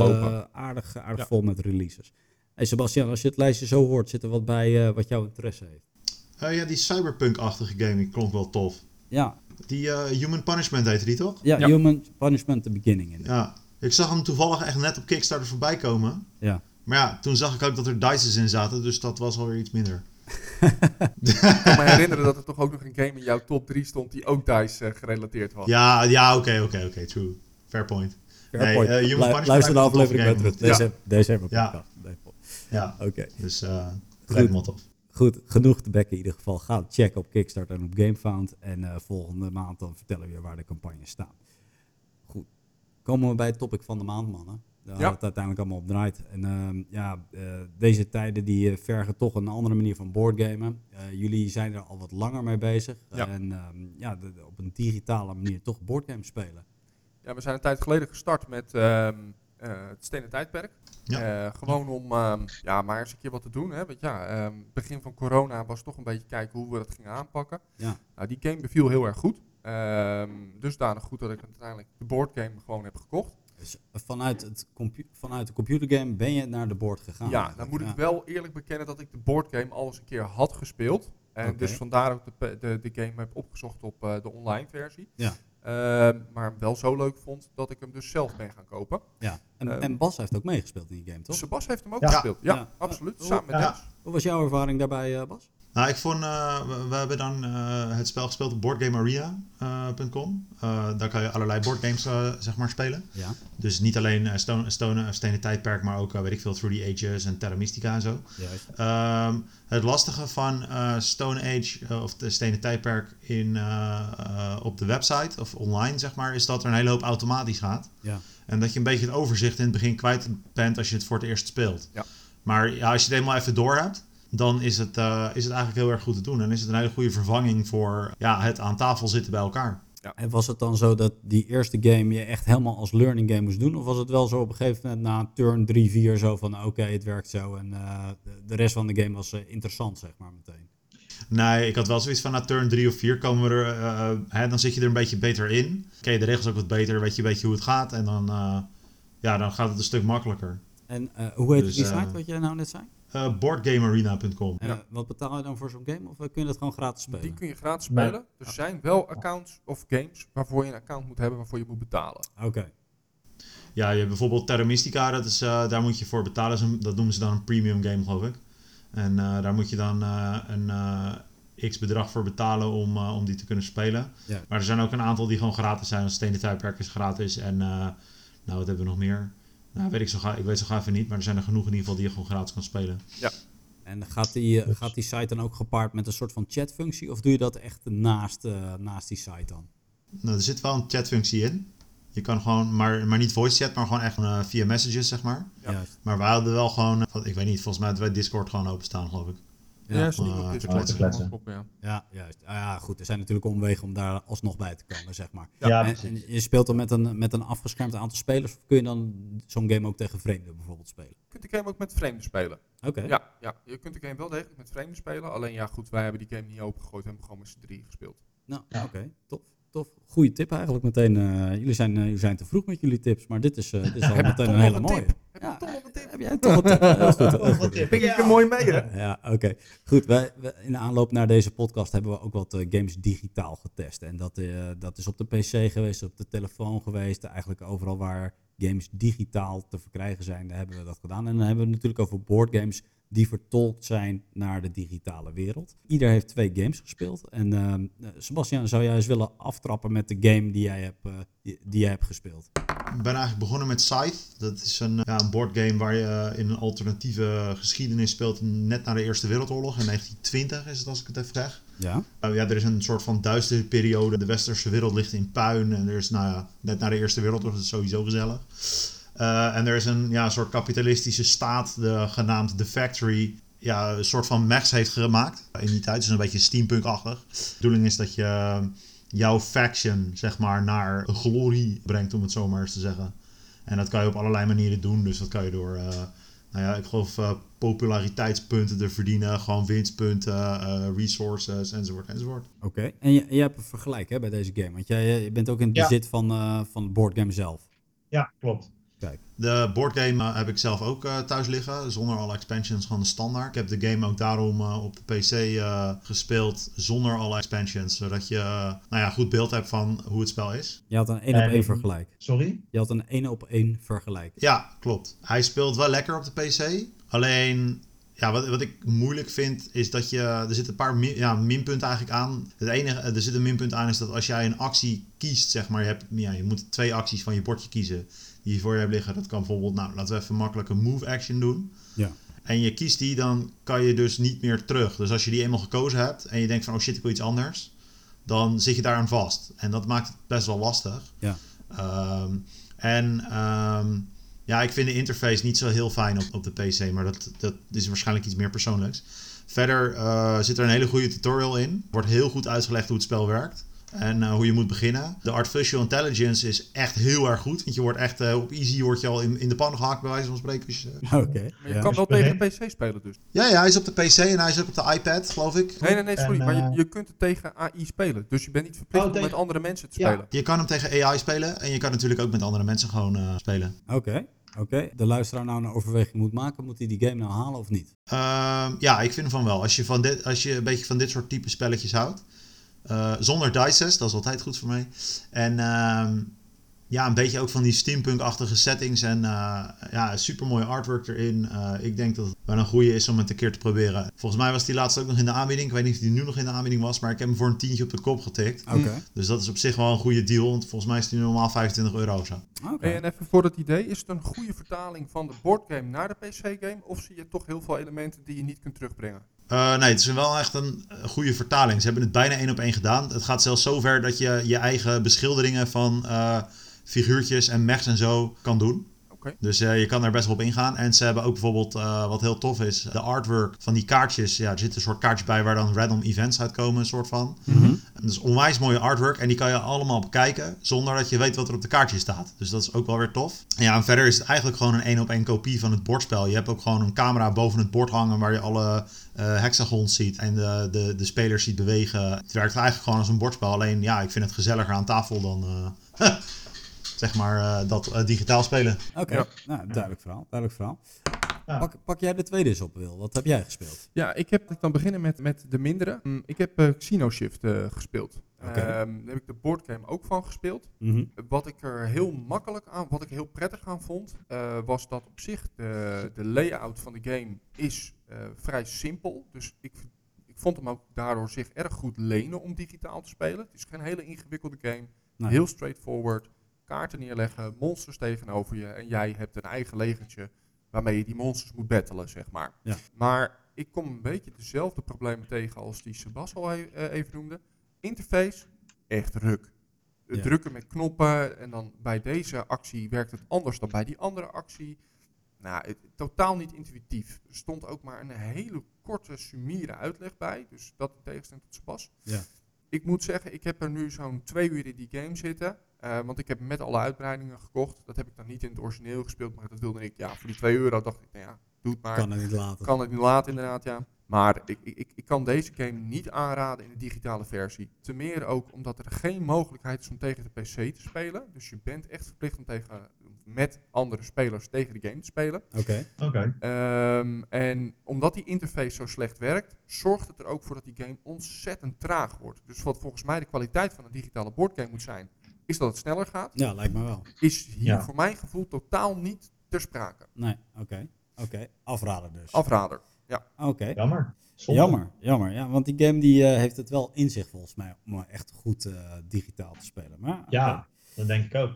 aardig, aardig ja. vol met releases. Hey Sebastian, als je het lijstje zo hoort, zit er wat bij wat jouw interesse heeft? Uh, ja, die cyberpunk-achtige game die klonk wel tof. Ja. Die uh, Human Punishment heette die toch? Ja, ja, Human Punishment The Beginning. In. Ja. Ik zag hem toevallig echt net op Kickstarter voorbij komen. Ja. Maar ja, toen zag ik ook dat er dices in zaten, dus dat was alweer iets minder. (laughs) ik kan me herinneren dat er toch ook nog een game in jouw top 3 stond die ook dice uh, gerelateerd was. Ja, ja oké, oké, oké, true. Fair point. Fair nee, point. Uh, Human Lu luister de aflevering met terug. Deze, ja. deze hebben we ja. Oké. Okay. Dus uh, lijkt me tof goed, genoeg te bekken in ieder geval. Ga checken op Kickstarter en op GameFound. En uh, volgende maand dan vertellen we weer waar de campagne staat. Goed, komen we bij het topic van de maand, mannen. Daar ja. het uiteindelijk allemaal op draait. En uh, ja, uh, deze tijden die vergen toch een andere manier van boardgamen. jullie zijn er al wat langer mee bezig. Ja. En um, ja, de, de, op een digitale manier toch boardgames spelen. Ja, we zijn een tijd geleden gestart met um, het Stenen Tijdperk. Ja. Uh, gewoon om um, ja, maar eens een keer wat te doen. Hè. Want ja, um, begin van corona was toch een beetje kijken hoe we dat gingen aanpakken. Ja. Nou, die game beviel heel erg goed. Um, dusdanig goed dat ik uiteindelijk de boardgame gewoon heb gekocht. Dus vanuit, het vanuit de computergame ben je naar de board gegaan? Ja, dan moet ja. ik wel eerlijk bekennen dat ik de boardgame al eens een keer had gespeeld. En okay. dus vandaar ook de, de, de game heb opgezocht op uh, de online versie. Ja. Uh, maar wel zo leuk vond dat ik hem dus zelf ben gaan kopen. Ja, en, uh, en Bas heeft ook meegespeeld in die game, toch? Sebas heeft hem ook ja. gespeeld, ja, Ja. absoluut. Hoe- Samen met ja. Dennis. Hoe was jouw ervaring daarbij, eh, Bas? Nou, ik vond, eh, we, we hebben dan eh, het spel gespeeld op boardgamearena.com. Uh, daar kan je allerlei boardgames eh, zeg maar spelen. Ja. Dus niet alleen eh, Stone, Stone, eh, Stenen Tijdperk, maar ook, eh, weet ik veel, Through the Ages en Terra Mystica en zo. Juist. Ehm, het lastige van eh, Stone Age eh, of de Stenen Tijdperk in, eh, eh, op de website of online, zeg maar, is dat er een hele hoop automatisch gaat. Ja. En dat je een beetje het overzicht in het begin kwijt bent als je het voor het eerst speelt. Ja. Maar ja, als je het eenmaal even door hebt, dan is het, eh, is het eigenlijk heel erg goed te doen. En is het een hele goede vervanging voor ja, het aan tafel zitten bij elkaar. En was het dan zo dat die eerste game je echt helemaal als learning game moest doen? Of was het wel zo op een gegeven moment na turn 3, 4 zo van oké, het werkt zo en eh, de- rest van de game was eh, interessant, zeg maar meteen? Nee, ik had wel zoiets van na turn 3 of 4 komen we er, eh, hè, dan zit je er een beetje beter in. Ken je de regels ook wat beter, weet je een beetje hoe het gaat. En dan, eh, ja, dan gaat het een stuk makkelijker. En eh, hoe heet Dus, die site wat jij nou net zei? Eh boardgamearena.com. En Ja. wat betaal je dan voor zo'n game? Of eh, kun je dat gewoon gratis spelen? Die kun je gratis Nee. spelen. Er zijn wel accounts of games waarvoor je een account moet hebben waarvoor je moet betalen. Oké. Ja, je hebt bijvoorbeeld Terra Mystica, dat is, eh, daar moet je voor betalen. Dat noemen ze dan een premium game, geloof ik. En eh, daar moet je dan eh, een eh, x bedrag voor betalen om, eh, om die te kunnen spelen. Ja. Maar er zijn ook een aantal die gewoon gratis zijn. Want Stenen Tijdperk is gratis. En eh, nou, wat hebben we nog meer? Nou, weet ik, zo ga, ik weet zo ga even niet, maar er zijn er genoeg in ieder geval die je gewoon gratis kan spelen. En gaat die, eh, gaat die site dan ook gepaard met een soort van chatfunctie? Of doe je dat echt naast, eh, naast die site dan? Nou, er zit wel een chatfunctie in. Je kan gewoon, maar, maar niet voice chat, maar gewoon echt eh, via messages, zeg maar. Ja. Juist. Maar wij hadden wel gewoon, ik weet niet, volgens mij hadden wij Discord gewoon openstaan, geloof ik. Ja, Ja, kletsen. ja. juist. Ah, ja, goed. Er zijn natuurlijk omwegen om daar alsnog bij te komen, zeg maar. Ja, en, je speelt dan met een, met een afgeschermd aantal spelers? Of kun je dan zo'n game ook tegen vreemden bijvoorbeeld spelen? Je kunt de game ook met vreemden spelen. Oké. Ja, ja, je kunt de game wel degelijk met vreemden spelen. Alleen ja, goed, wij hebben die game niet opengegooid. We hebben gewoon met z'n drie gespeeld. Nou, Ja. oké. Tof. Tof. Goeie tip eigenlijk meteen. eh, jullie, zijn, eh, jullie zijn te vroeg met jullie tips, maar dit is, eh, dit is al (laughs) meteen een hele mooie. tip? Ja, Heb jij toch? Heel goed. goed. Pik ik er mooi mee, hè? Ja, oké. Goed, wij, wij- in de aanloop naar deze podcast hebben we ook wat eh, games digitaal getest. En dat, eh, dat is op de PC geweest, op de telefoon geweest. Eigenlijk overal waar games digitaal te verkrijgen zijn, daar hebben we dat gedaan. En dan hebben we het natuurlijk over boardgames die vertolkt zijn naar de digitale wereld. Ieder heeft twee games gespeeld. En ehm, eh, Sebastian, zou jij eens willen aftrappen met de game die jij hebt, eh, die, die jij hebt gespeeld? Ik ben eigenlijk begonnen met Scythe. Dat is een, ja, een boardgame waar je eh, in een alternatieve geschiedenis speelt. Net na de Eerste Wereldoorlog. In 1920 is het als ik het even zeg. Ja? Uh, ja, er is een soort van duistere periode. De westerse wereld ligt in puin. En er is, nou ja, net na de Eerste Wereldoorlog is het sowieso gezellig. Uh, en er is een ja, soort kapitalistische staat de, genaamd The Factory. ja, een soort van mechs heeft gemaakt in die tijd. Dus een beetje steampunk-achtig. De bedoeling is dat je jouw faction, zeg maar, naar glorie brengt, om het zo maar eens te zeggen. En dat kan je op allerlei manieren doen. Dus dat kan je door, uh, nou ja, ik geloof uh, populariteitspunten te verdienen, gewoon winstpunten, uh, resources, enzovoort, enzovoort. Oké, en je, je hebt een vergelijk hè, bij deze game, want jij je bent ook in het bezit van, van het boardgame zelf. Ja, klopt. Kijk. De boardgame uh, heb ik zelf ook uh, thuis liggen, zonder alle expansions, gewoon de standaard. Ik heb de game ook daarom uh, op de PC gespeeld, zonder alle expansions, zodat je nou ja, goed beeld hebt van hoe het spel is. Je had een 1 op 1 vergelijk. Sorry? Je had een 1 op 1 vergelijk. Ja, klopt. Hij speelt wel lekker op de PC, alleen ja, wat, wat ik moeilijk vind is dat je. Er zitten een paar min, ja, minpunten eigenlijk aan. Het enige, er zit een minpunt aan is dat als jij een actie kiest, zeg maar, je, hebt, ja, je moet twee acties van je bordje kiezen die je voor je hebt liggen. Dat kan bijvoorbeeld, nou, laten we even makkelijk een move action doen. Ja. En je kiest die, dan kan je dus niet meer terug. Dus als je die eenmaal gekozen hebt en je denkt van, oh shit, ik wil iets anders, dan zit je daaraan vast. En dat maakt het best wel lastig. Ja. Um, en um, ja, ik vind de interface niet zo heel fijn op, op de PC, maar dat, dat is waarschijnlijk iets meer persoonlijks. Verder uh, zit er een hele goede tutorial in. Wordt heel goed uitgelegd hoe het spel werkt. En uh, hoe je moet beginnen. De artificial intelligence is echt heel erg goed. Want je wordt echt uh, op easy word je al in, in de pan gehakt, bij wijze van spreken. Dus, uh... (laughs) Oké. Okay, maar je ja. kan wel tegen de PC spelen dus. Ja, ja, hij is op de PC en hij is ook op de iPad, geloof ik. Nee, nee, nee, sorry. En, maar je, je, kunt het tegen AI spelen. Dus je bent niet verplicht oh, tegen... om met andere mensen te spelen. Ja. Je kan hem tegen AI spelen. En je kan natuurlijk ook met andere mensen gewoon spelen. Oké. Okay. Oké, okay. de luisteraar nou een overweging moet maken, moet hij die game nou halen of niet? Uh, ja, ik vind van wel. Als je, van dit, als je een beetje van dit soort type spelletjes houdt. Uh, zonder dices, dat is altijd goed voor mij. En uh, ja, een beetje ook van die steampunk-achtige settings en uh, ja, super mooie artwork erin. Uh, ik denk dat het wel een goede is om het een keer te proberen. Volgens mij was die laatst ook nog in de aanbieding. Ik weet niet of die nu nog in de aanbieding was, maar ik heb hem voor een tientje op de kop getikt. Okay. Dus dat is op zich wel een goede deal, want volgens mij is die normaal 25 euro of zo. Okay. En even voor het idee, is het een goede vertaling van de boardgame naar de PC-game? Of zie je toch heel veel elementen die je niet kunt terugbrengen? Uh, nee, het is wel echt een goede vertaling. Ze hebben het bijna één op één gedaan. Het gaat zelfs zover dat je je eigen beschilderingen van uh, figuurtjes en mechs en zo kan doen. Okay. Dus uh, je kan er best wel op ingaan. En ze hebben ook bijvoorbeeld, uh, wat heel tof is, de artwork van die kaartjes. Ja, er zitten een soort kaartjes bij waar dan random events uitkomen, een soort van. Mm -hmm. Dat is onwijs mooie artwork en die kan je allemaal bekijken zonder dat je weet wat er op de kaartjes staat. Dus dat is ook wel weer tof. Ja, en verder is het eigenlijk gewoon een één op één kopie van het bordspel. Je hebt ook gewoon een camera boven het bord hangen waar je alle uh, hexagons ziet en de, de, de spelers ziet bewegen. Het werkt eigenlijk gewoon als een bordspel. Alleen ja, ik vind het gezelliger aan tafel dan (laughs) (laughs) zeg maar, uh, dat uh, digitaal spelen. Oké, okay. ja. nou, duidelijk verhaal. Duidelijk verhaal. Ja. Pak, pak, jij de tweede eens op, Wil. Wat heb jij gespeeld? Ja, ik heb dan beginnen met, met de mindere. Mm, ik heb uh, Xeno Shift gespeeld. Okay. Um, daar heb ik de boardgame ook van gespeeld. Mm -hmm. Wat ik er heel makkelijk aan, wat ik heel prettig aan vond, was dat op zich de, de layout van de game is vrij simpel. Dus ik, ik vond hem ook daardoor zich erg goed lenen om digitaal te spelen. Het is geen hele ingewikkelde game. Nee. Heel straightforward kaarten neerleggen, monsters tegenover je en jij hebt een eigen legertje waarmee je die monsters moet battelen, zeg maar. Ja. Maar ik kom een beetje dezelfde problemen tegen als die Sebas al e uh, even noemde. Interface, echt ruk. Ja. Drukken met knoppen en dan bij deze actie werkt het anders dan bij die andere actie. Nou, het, totaal niet intuïtief. Er stond ook maar een hele korte, sumiere uitleg bij. Dus dat in tegenstelling tot Sebas. Ja. Ik moet zeggen, ik heb er nu zo'n twee uur in die game zitten. Uh, want ik heb met alle uitbreidingen gekocht. Dat heb ik dan niet in het origineel gespeeld, maar dat wilde ik, ja, voor die 2 euro dacht ik, nou ja, doe het maar. Kan het niet laten. Kan het niet laten, inderdaad, ja. Maar ik, ik, ik kan deze game niet aanraden in de digitale versie. Ten meer ook omdat er geen mogelijkheid is om tegen de PC te spelen. Dus je bent echt verplicht om tegen, met andere spelers tegen de game te spelen. Oké. Oké. Um, en omdat die interface zo slecht werkt, zorgt het er ook voor dat die game ontzettend traag wordt. Dus wat volgens mij de kwaliteit van een digitale boardgame moet zijn, is dat het sneller gaat. Ja, lijkt me wel. Is hier Ja. voor mijn gevoel totaal niet ter sprake. Nee, oké. Oké, afraden dus. Afrader. Oké. Jammer. Zonde. Jammer, jammer. Ja, want die game die, uh, heeft het wel in zich volgens mij om echt goed uh, digitaal te spelen. Maar, Ja, dat denk ik ook.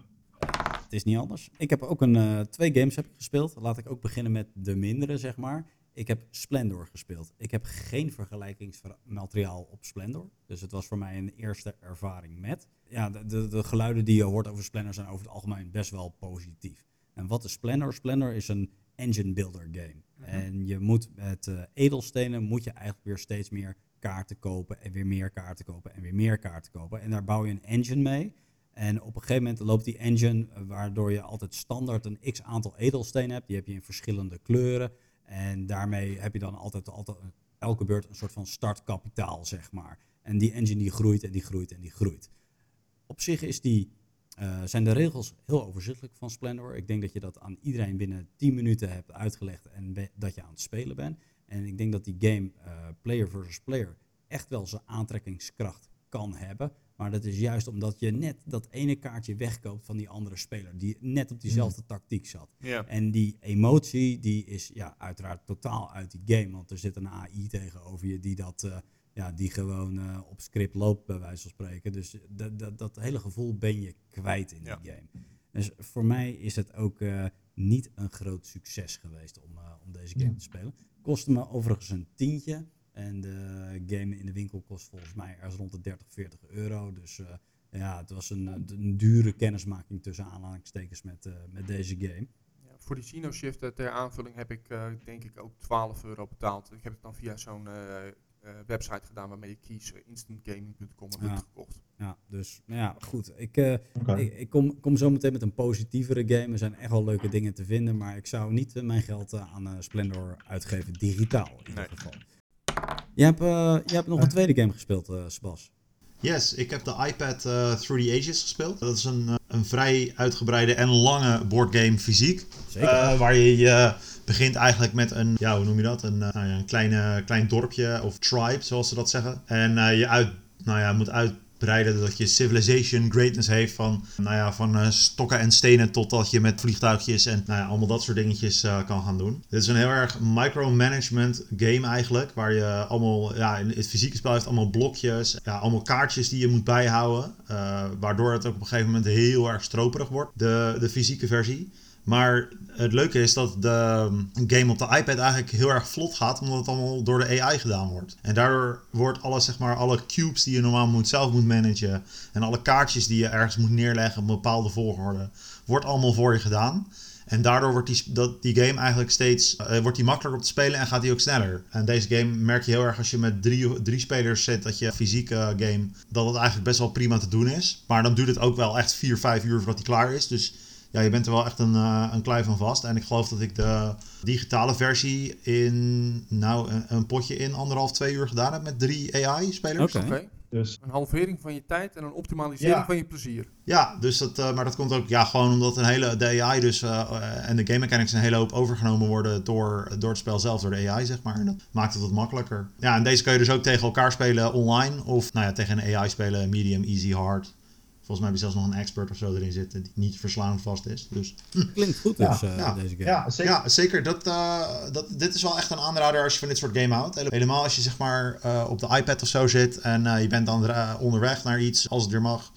het is niet anders. Ik heb ook een, uh, twee games heb ik gespeeld. Laat ik ook beginnen met de mindere, zeg maar. Ik heb Splendor gespeeld. Ik heb geen vergelijkingsmateriaal op Splendor. Dus het was voor mij een eerste ervaring met. Ja, de, de, de geluiden die je hoort over Splendor zijn over het algemeen best wel positief. En wat is Splendor? Splendor is een engine builder game. Mhm. En je moet met eh, edelstenen moet je eigenlijk weer steeds meer kaarten kopen en weer meer kaarten kopen en weer meer kaarten kopen. En daar bouw je een engine mee. En op een gegeven moment loopt die engine, eh, waardoor je altijd standaard een x aantal edelstenen hebt. Die heb je in verschillende kleuren. En daarmee heb je dan altijd, altijd elke beurt een soort van startkapitaal, zeg maar. En die engine die groeit en die groeit en die groeit. Op zich is die, eh, zijn de regels heel overzichtelijk van Splendor. Ik denk dat je dat aan iedereen binnen 10 minuten hebt uitgelegd en dat je aan het spelen bent. En ik denk dat die game eh, player versus player echt wel zijn aantrekkingskracht kan hebben. Maar dat is juist omdat je net dat ene kaartje wegkoopt van die andere speler. Die net op diezelfde tactiek zat. En die emotie, die is ja, uiteraard totaal uit die game. Want er zit een AI tegenover je die dat... eh, ja, die gewoon eh, op script loopt, bij wijze van spreken. Dus dat, dat, dat hele gevoel ben je kwijt in Ja. die game. Dus voor mij is het ook eh, niet een groot succes geweest om, eh, om deze game Ja. te spelen. Kostte me overigens een tientje. En de game in de winkel kost volgens mij ergens rond de 30, 40 euro. Dus eh, ja, het was een, een dure kennismaking tussen aanhalingstekens met, eh, met deze game. Ja, voor die Sino Shift eh, ter aanvulling heb ik eh, denk ik ook 12 euro betaald. Ik heb het dan via zo'n eh, eh, website gedaan waarmee je kiest, eh, instantgaming.com heb ik Ja. gekocht. Ja, dus nou ja, goed. Ik, eh. Ik, ik kom, kom zo meteen met een positievere game. Er zijn echt wel leuke dingen te vinden, maar ik zou niet eh, mijn geld eh, aan eh, Splendor uitgeven, digitaal in ieder Nee. geval. Je hebt, eh, je hebt nog een tweede game gespeeld, eh Sebas. Yes, ik heb de iPad eh, Through the Ages gespeeld. Dat is een, eh, een vrij uitgebreide en lange boardgame fysiek. Zeker. Eh, waar je, je begint eigenlijk met een, ja, hoe noem je dat? Een, eh, nou ja, een kleine, klein dorpje of tribe, zoals ze dat zeggen. En eh, je uit, nou ja, moet uitbreiden dat je civilization greatness heeft van, nou ja, van eh, stokken en stenen totdat je met vliegtuigjes en nou ja, allemaal dat soort dingetjes eh, kan gaan doen. Dit is een heel erg micromanagement game eigenlijk, waar je allemaal, ja, in het fysieke spel heeft allemaal blokjes, ja, allemaal kaartjes die je moet bijhouden, eh, waardoor het ook op een gegeven moment heel erg stroperig wordt, de, de fysieke versie. Maar het leuke is dat de um, game op de iPad eigenlijk heel erg vlot gaat, omdat het allemaal door de AI gedaan wordt. En daardoor wordt alles, zeg maar, alle cubes die je normaal moet, zelf moet managen en alle kaartjes die je ergens moet neerleggen op een bepaalde volgorde, wordt allemaal voor je gedaan. En daardoor wordt die, dat, die game eigenlijk steeds eh, wordt die makkelijker op te spelen en gaat die ook sneller. En deze game merk je heel erg als je met drie, drie spelers zit, dat je fysieke game, dat het eigenlijk best wel prima te doen is. Maar dan duurt het ook wel echt 4, 5 uur voordat die klaar is. Dus ja, je bent er wel echt een, eh, een klei van vast. En ik geloof dat ik de digitale versie in, nou, een, een potje in anderhalf, twee uur gedaan heb met drie AI-spelers. Oké. Oké. Dus Een halvering van je tijd en een optimalisering Ja. van je plezier. Ja, dus dat, eh, maar dat komt ook ja, gewoon omdat een hele, de AI dus, eh, eh, en de game mechanics een hele hoop overgenomen worden door, door het spel zelf, door de AI zeg maar. En dat maakt het wat makkelijker. Ja, en deze kun je dus ook tegen elkaar spelen online of nou ja, tegen een AI spelen, medium, easy, hard. Volgens mij heb je zelfs nog een expert of zo erin zitten die niet verslaan vast is. Dus (laughs) Klinkt goed Ja, dus, eh, ja, deze game. ja, zeker. Ja, zeker. Dat, eh, dat, dit is wel echt een aanrader als je van dit soort game houdt. Hele- Helemaal als je zeg maar eh, op de iPad of zo zit en eh, je bent dan onderweg naar iets, als het weer mag.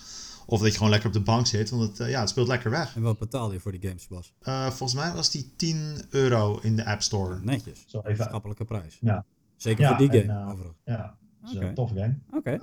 Of dat je gewoon lekker op de bank zit, want het, ja, het speelt lekker weg. En wat betaal je voor die games? Eh, volgens mij was die 10 euro in de App Store. Netjes. Zo even. Schappelijke prijs. Ja. Zeker Ja, voor die en, game, overigens. Ja, dat is een toffe game. Oké.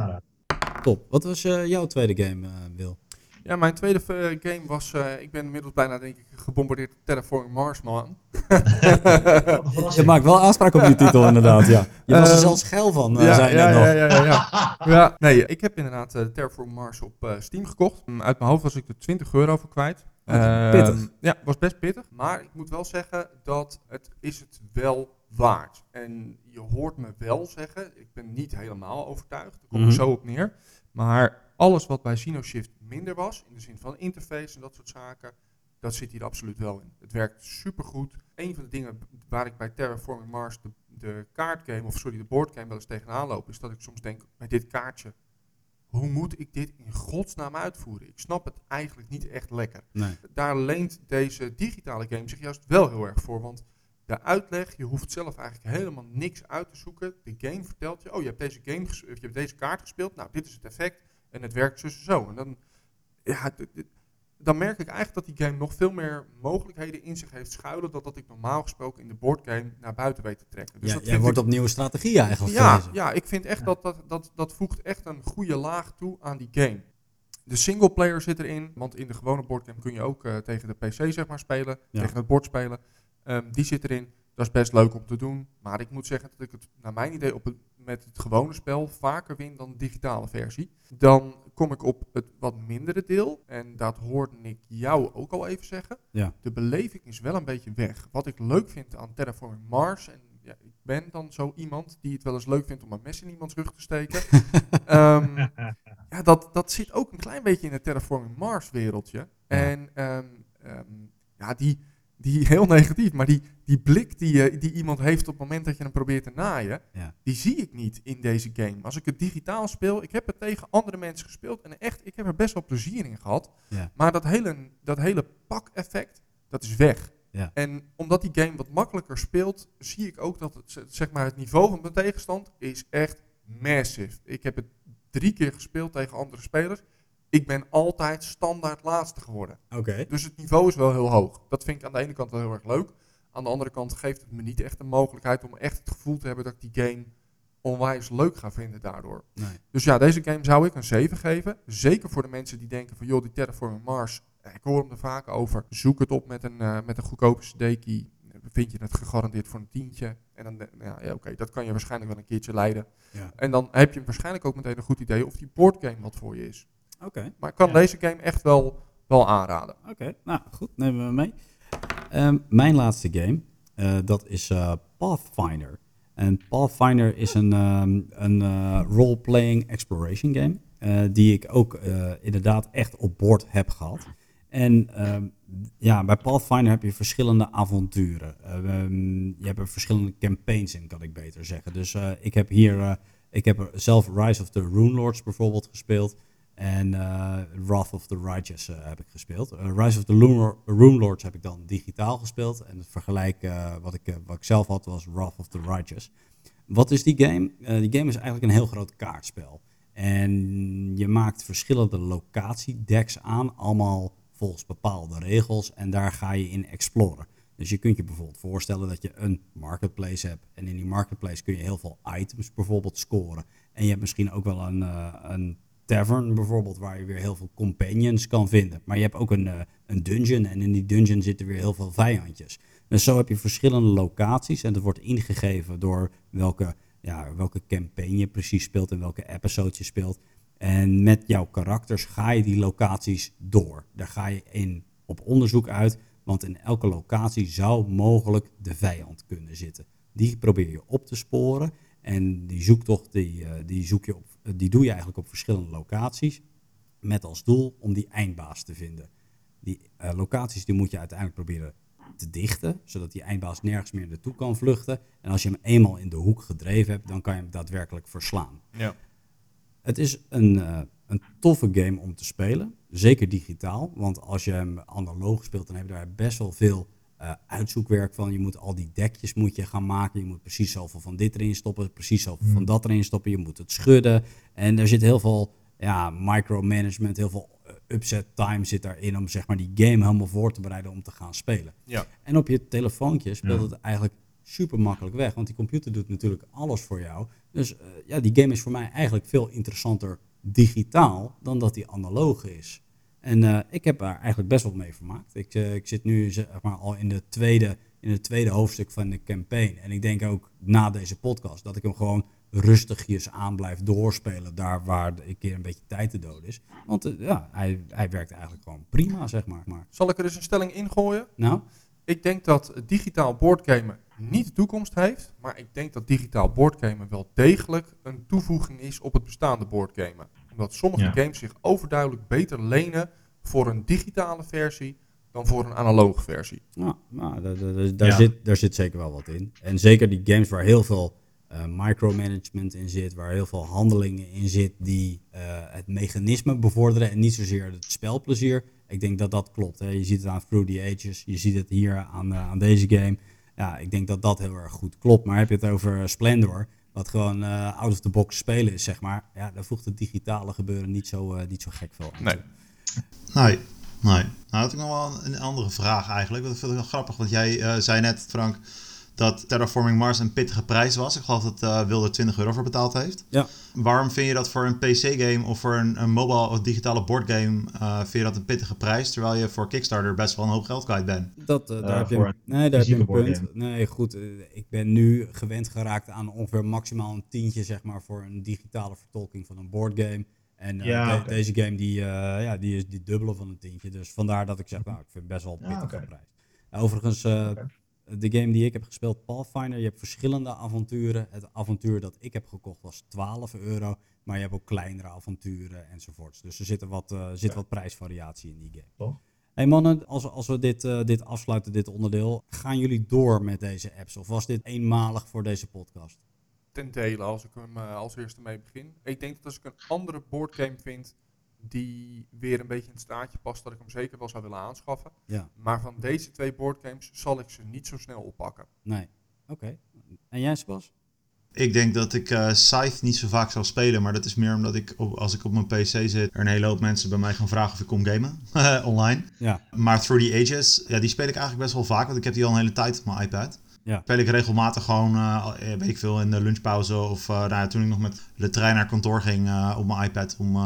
Top. Wat was eh, jouw tweede game, eh, Wil? Ja, mijn tweede eh, game was, eh, ik ben inmiddels bijna denk ik gebombardeerd door Terraforming Mars, man. (laughs) Je maakt wel aanspraak op die titel, inderdaad, ja. Je was er Ehm, zelfs geil van, eh, ja, zei je ja, net nog. ja, ja, ja, ja. ja. Nee, ik heb inderdaad eh Terraforming Mars op eh, Steam gekocht. Mm, Uit mijn hoofd was ik er 20 euro voor kwijt. Oké, Ehm, pittig. Ja, was best pittig. Maar ik moet wel zeggen dat het is het wel waard. En je hoort me wel zeggen, ik ben niet helemaal overtuigd. Daar kom ik Mhm. zo op neer. Maar alles wat bij SinoShift minder was, in de zin van interface en dat soort zaken, dat zit hier absoluut wel in. Het werkt supergoed. Een van de dingen waar ik bij Terraforming Mars de, de kaartgame, of sorry, de boardgame wel eens tegenaan loop, is dat ik soms denk, bij dit kaartje, hoe moet ik dit in godsnaam uitvoeren? Ik snap het eigenlijk niet echt lekker. Nee. Daar leent deze digitale game zich juist wel heel erg voor, want de uitleg, je hoeft zelf eigenlijk helemaal niks uit te zoeken. De game vertelt je, oh je hebt deze, game je hebt deze kaart gespeeld, nou dit is het effect en het werkt zus en zo. En dan, ja, dan merk ik eigenlijk dat die game nog veel meer mogelijkheden in zich heeft schuilen dan dat ik normaal gesproken in de boardgame naar buiten weet te trekken. Dus Ja, dat jij wordt ik- op nieuwe strategieën eigenlijk ja, ja, ik vind echt Ja. dat, dat, dat dat voegt echt een goede laag toe aan die game. De singleplayer zit erin, want in de gewone boardgame kun je ook eh, tegen de PC zeg maar spelen, Ja. tegen het bord spelen. Ehm, die zit erin. Dat is best leuk om te doen. Maar ik moet zeggen dat ik het, naar mijn idee, op het, met het gewone spel vaker win dan de digitale versie. Dan kom ik op het wat mindere deel. En dat hoorde ik jou ook al even zeggen. Ja. De beleving is wel een beetje weg. Wat ik leuk vind aan Terraforming Mars. En ja, ik ben dan zo iemand die het wel eens leuk vindt om een mes in iemands rug te steken. (laughs) Ehm, ja, dat, dat zit ook een klein beetje in het Terraforming Mars wereldje. En ehm, ja, die, die heel negatief, maar die, die blik die, eh, die iemand heeft op het moment dat je hem probeert te naaien, Ja. die zie ik niet in deze game. Als ik het digitaal speel, ik heb het tegen andere mensen gespeeld en echt, ik heb er best wel plezier in gehad. Ja. Maar dat hele, dat hele pak-effect, dat is weg. Ja. En omdat die game wat makkelijker speelt, zie ik ook dat het, zeg maar, het niveau van mijn tegenstand is echt massive. Ik heb het drie keer gespeeld tegen andere spelers. Ik ben altijd standaard laatste geworden. Oké. Dus het niveau is wel heel hoog. Dat vind ik aan de ene kant wel heel erg leuk. Aan de andere kant geeft het me niet echt de mogelijkheid om echt het gevoel te hebben dat ik die game onwijs leuk ga vinden daardoor. Nee. Dus ja, deze game zou ik een 7 geven. Zeker voor de mensen die denken van joh, die Terraforming Mars, ik hoor hem er vaak over. Zoek het op met een, eh, met een goedkope CD-key. Vind je het gegarandeerd voor een tientje. En dan, eh, ja, ja oké, dat kan je waarschijnlijk wel een keertje leiden. Ja. En dan heb je waarschijnlijk ook meteen een goed idee of die boardgame wat voor je is. Oké. Maar ik kan Ja. deze game echt wel, wel aanraden. Oké, nou goed, nemen we mee. Ehm, mijn laatste game, eh, dat is eh, Pathfinder. En Pathfinder is een, ehm, een eh, role-playing exploration game, die ik ook inderdaad echt op boord heb gehad. En ehm, ja, bij Pathfinder heb je verschillende avonturen. Je hebt er verschillende campaigns in, kan ik beter zeggen. Dus ik heb hier, ik heb zelf Rise of the Rune Lords bijvoorbeeld gespeeld. En eh, Wrath of the Righteous eh, heb ik gespeeld. Eh, Rise of the Rune Lords heb ik dan digitaal gespeeld. En het vergelijk wat, ik, wat ik zelf had was Wrath of the Righteous. Wat is die game? Die game is eigenlijk een heel groot kaartspel. En je maakt verschillende locatiedecks aan, allemaal volgens bepaalde regels. En daar ga je in exploren. Dus je kunt je bijvoorbeeld voorstellen dat je een marketplace hebt. En in die marketplace kun je heel veel items bijvoorbeeld scoren. En je hebt misschien ook wel een, een tavern bijvoorbeeld, waar je weer heel veel companions kan vinden. Maar je hebt ook een, eh, een dungeon en in die dungeon zitten weer heel veel vijandjes. Dus zo heb je verschillende locaties en dat wordt ingegeven door welke, ja, welke campaign je precies speelt en welke episode je speelt. En met jouw karakters ga je die locaties door. Daar ga je in op onderzoek uit, want in elke locatie zou mogelijk de vijand kunnen zitten. Die probeer je op te sporen en die zoektocht die, eh, die, zoek je op, die doe je eigenlijk op verschillende locaties met als doel om die eindbaas te vinden. Die eh, locaties die moet je uiteindelijk proberen te dichten, zodat die eindbaas nergens meer naartoe kan vluchten. En als je hem eenmaal in de hoek gedreven hebt, dan kan je hem daadwerkelijk verslaan. Ja. Het is een, eh, een toffe game om te spelen, zeker digitaal. Want als je hem analoog speelt, dan heb je daar best wel veel eh, uitzoekwerk van. Je moet al die dekjes moet je gaan maken. Je moet precies zoveel van dit erin stoppen, precies zoveel van dat erin stoppen. Je moet het schudden. En er zit heel veel ja, micromanagement, heel veel eh, upset time zit daarin om zeg maar, die game helemaal voor te bereiden om te gaan spelen. Ja. En op je telefoontje speelt Ja. het eigenlijk super makkelijk weg, want die computer doet natuurlijk alles voor jou. Dus eh, ja, die game is voor mij eigenlijk veel interessanter digitaal dan dat die analoog is. En eh, ik heb daar eigenlijk best wel mee vermaakt. Ik, eh, ik zit nu zeg maar, al in, de tweede, in het tweede hoofdstuk van de campaign. En ik denk ook na deze podcast dat ik hem gewoon rustigjes aan blijf doorspelen. Daar waar een keer een beetje tijd te dood is. Want eh, ja, hij, hij werkt eigenlijk gewoon prima, zeg maar. maar Zal ik er eens een stelling ingooien? nou, Ik denk dat digitaal boardgamen niet de toekomst heeft, maar ik denk dat digitaal boardgamen wel degelijk een toevoeging is op het bestaande boardgamen. Omdat sommige Ja. games zich overduidelijk beter lenen voor een digitale versie dan voor een analoge versie. Nou, nou daar, daar, daar Ja. zit, daar zit zeker wel wat in. En zeker die games waar heel veel eh, micromanagement in zit, waar heel veel handelingen in zit die eh, het mechanisme bevorderen en niet zozeer het spelplezier. Ik denk dat dat klopt. Hè. Je ziet het aan Through the Ages, je ziet het hier aan, eh, aan deze game. Ja, ik denk dat dat heel erg goed klopt. Maar heb je het over Splendor, wat gewoon eh, out of the box spelen is, zeg maar. Ja, daar voegt het digitale gebeuren niet zo, eh, niet zo gek veel aan Nee. Nee, nee. Nou had ik nog wel een, een andere vraag eigenlijk. Dat vind ik wel grappig, want jij eh, zei net, Frank, dat Terraforming Mars een pittige prijs was. Ik geloof dat uh, Wilde 20 euro voor betaald heeft. Ja. Waarom vind je dat voor een PC-game of voor een, een mobile of digitale boardgame uh, vind je dat een pittige prijs, terwijl je voor Kickstarter best wel een hoop geld kwijt bent? Dat, uh, daar heb je, een, nee, daar heb je een punt. Nee, goed. ik ben nu gewend geraakt aan ongeveer maximaal een tientje, zeg maar, voor een digitale vertolking van een boardgame. En uh, ja, de, okay. deze game die, uh, ja, die is die dubbele van een tientje. Dus vandaar dat ik zeg, nou, ik vind het best wel een pittige ja, okay. prijs. Overigens, uh, okay. De game die ik heb gespeeld, Pathfinder, je hebt verschillende avonturen. Het avontuur dat ik heb gekocht was 12 euro, maar je hebt ook kleinere avonturen enzovoorts. Dus er zit wat, uh, zit wat prijsvariatie in die game. Toch? Hey mannen, als, als we dit, uh, dit afsluiten, dit onderdeel, gaan jullie door met deze apps? Of was dit eenmalig voor deze podcast? Ten dele, als ik hem uh, als eerste mee begin. Ik denk dat als ik een andere boardgame vind die weer een beetje in het staatje past, dat ik hem zeker wel zou willen aanschaffen. Ja. Maar van deze twee boardgames zal ik ze niet zo snel oppakken. Nee. Oké. Okay. En jij, Sebas? Ik denk dat ik uh, Scythe niet zo vaak zal spelen, maar dat is meer omdat ik, op, als ik op mijn PC zit, er een hele hoop mensen bij mij gaan vragen of ik kom gamen (laughs) online. Ja. Maar Through the Ages, ja, die speel ik eigenlijk best wel vaak, want ik heb die al een hele tijd op mijn iPad. Ja. Speel ik regelmatig gewoon, uh, weet ik veel, in de lunchpauze of uh, nou, toen ik nog met de trein naar kantoor ging uh, op mijn iPad om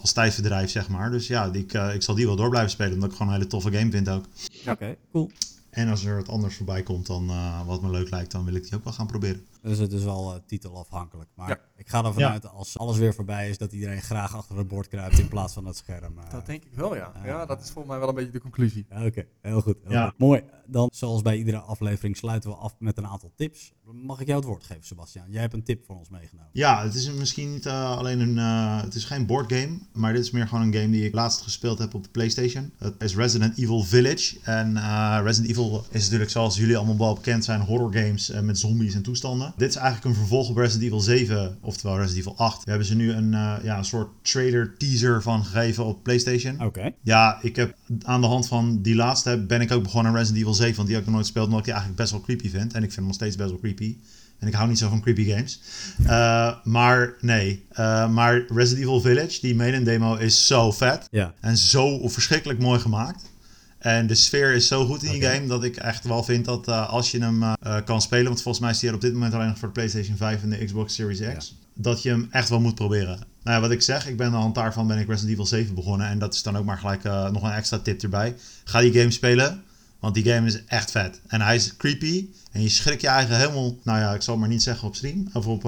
als tijdverdrijf, zeg maar. Dus ja, die, ik, ik zal die wel door blijven spelen, omdat ik gewoon een hele toffe game vind ook. Oké, okay, cool. En als er wat anders voorbij komt dan wat me leuk lijkt, dan wil ik die ook wel gaan proberen. Dus het is wel uh, titelafhankelijk. Maar ja. ik ga ervan ja. uit als alles weer voorbij is, dat iedereen graag achter het bord kruipt in plaats van het scherm. Uh, dat denk ik wel, ja. Uh, ja, dat is volgens mij wel een beetje de conclusie. Oké, okay. heel goed. Heel goed. Mooi. Dan, zoals bij iedere aflevering, sluiten we af met een aantal tips. Mag ik jou het woord geven, Sebastian? Jij hebt een tip voor ons meegenomen. Ja, het is misschien niet alleen een. het is geen boardgame, maar dit is meer gewoon een game die ik laatst gespeeld heb op de PlayStation. Het is Resident Evil Village. En Resident Evil is natuurlijk, zoals jullie allemaal wel bekend zijn, horror games met zombies en toestanden. Dit is eigenlijk een vervolg op Resident Evil 7, oftewel Resident Evil 8. We hebben ze nu een, uh, ja, een soort trailer teaser van gegeven op PlayStation. Oké. Okay. Ja, ik heb aan de hand van die laatste ben ik ook begonnen aan Resident Evil 7, want die heb ik nog nooit gespeeld, omdat ik die eigenlijk best wel creepy vind. En ik vind hem nog steeds best wel creepy. En ik hou niet zo van creepy games. Uh, maar nee. Uh, maar Resident Evil Village, die main demo, is zo vet. Ja. En zo verschrikkelijk mooi gemaakt. En de sfeer is zo goed in die okay. game dat ik echt wel vind dat uh, als je hem uh, kan spelen, want volgens mij is hij er op dit moment alleen nog voor de PlayStation 5 en de Xbox Series X, ja. dat je hem echt wel moet proberen. Nou ja, wat ik zeg, ik ben aan daarvan ben ik Resident Evil 7 begonnen en dat is dan ook maar gelijk uh, nog een extra tip erbij. Ga die game spelen, want die game is echt vet. En hij is creepy en je schrikt je eigen helemaal, nou ja, ik zal het maar niet zeggen op stream of op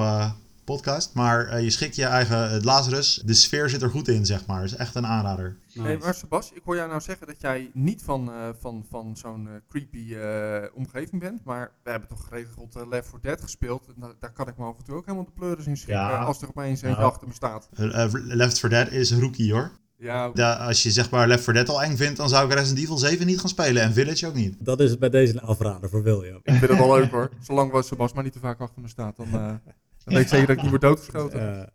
podcast. Maar uh, je schikt je eigen het Lazarus. De sfeer zit er goed in, zeg maar. is echt een aanrader. Nice. Hey, maar Sebas, ik hoor jou nou zeggen dat jij niet van, uh, van, van zo'n uh, creepy uh, omgeving bent. Maar we hebben toch geregeld Left 4 Dead gespeeld. En daar kan ik me af en toe ook helemaal de pleuris in schrikken. Ja. Als er opeens eentje achter me staat. Left 4 Dead is rookie hoor. Ja, ja, als je zeg maar Left 4 Dead al eng vindt, dan zou ik Resident Evil 7 niet gaan spelen. En Village ook niet. Dat is bij deze een afrader voor William. Ik vind het wel leuk hoor. Zolang was Sebas maar niet te vaak achter me staat, dan... Dan weet ik zeker dat ik niet word doodgeschoten. Uh,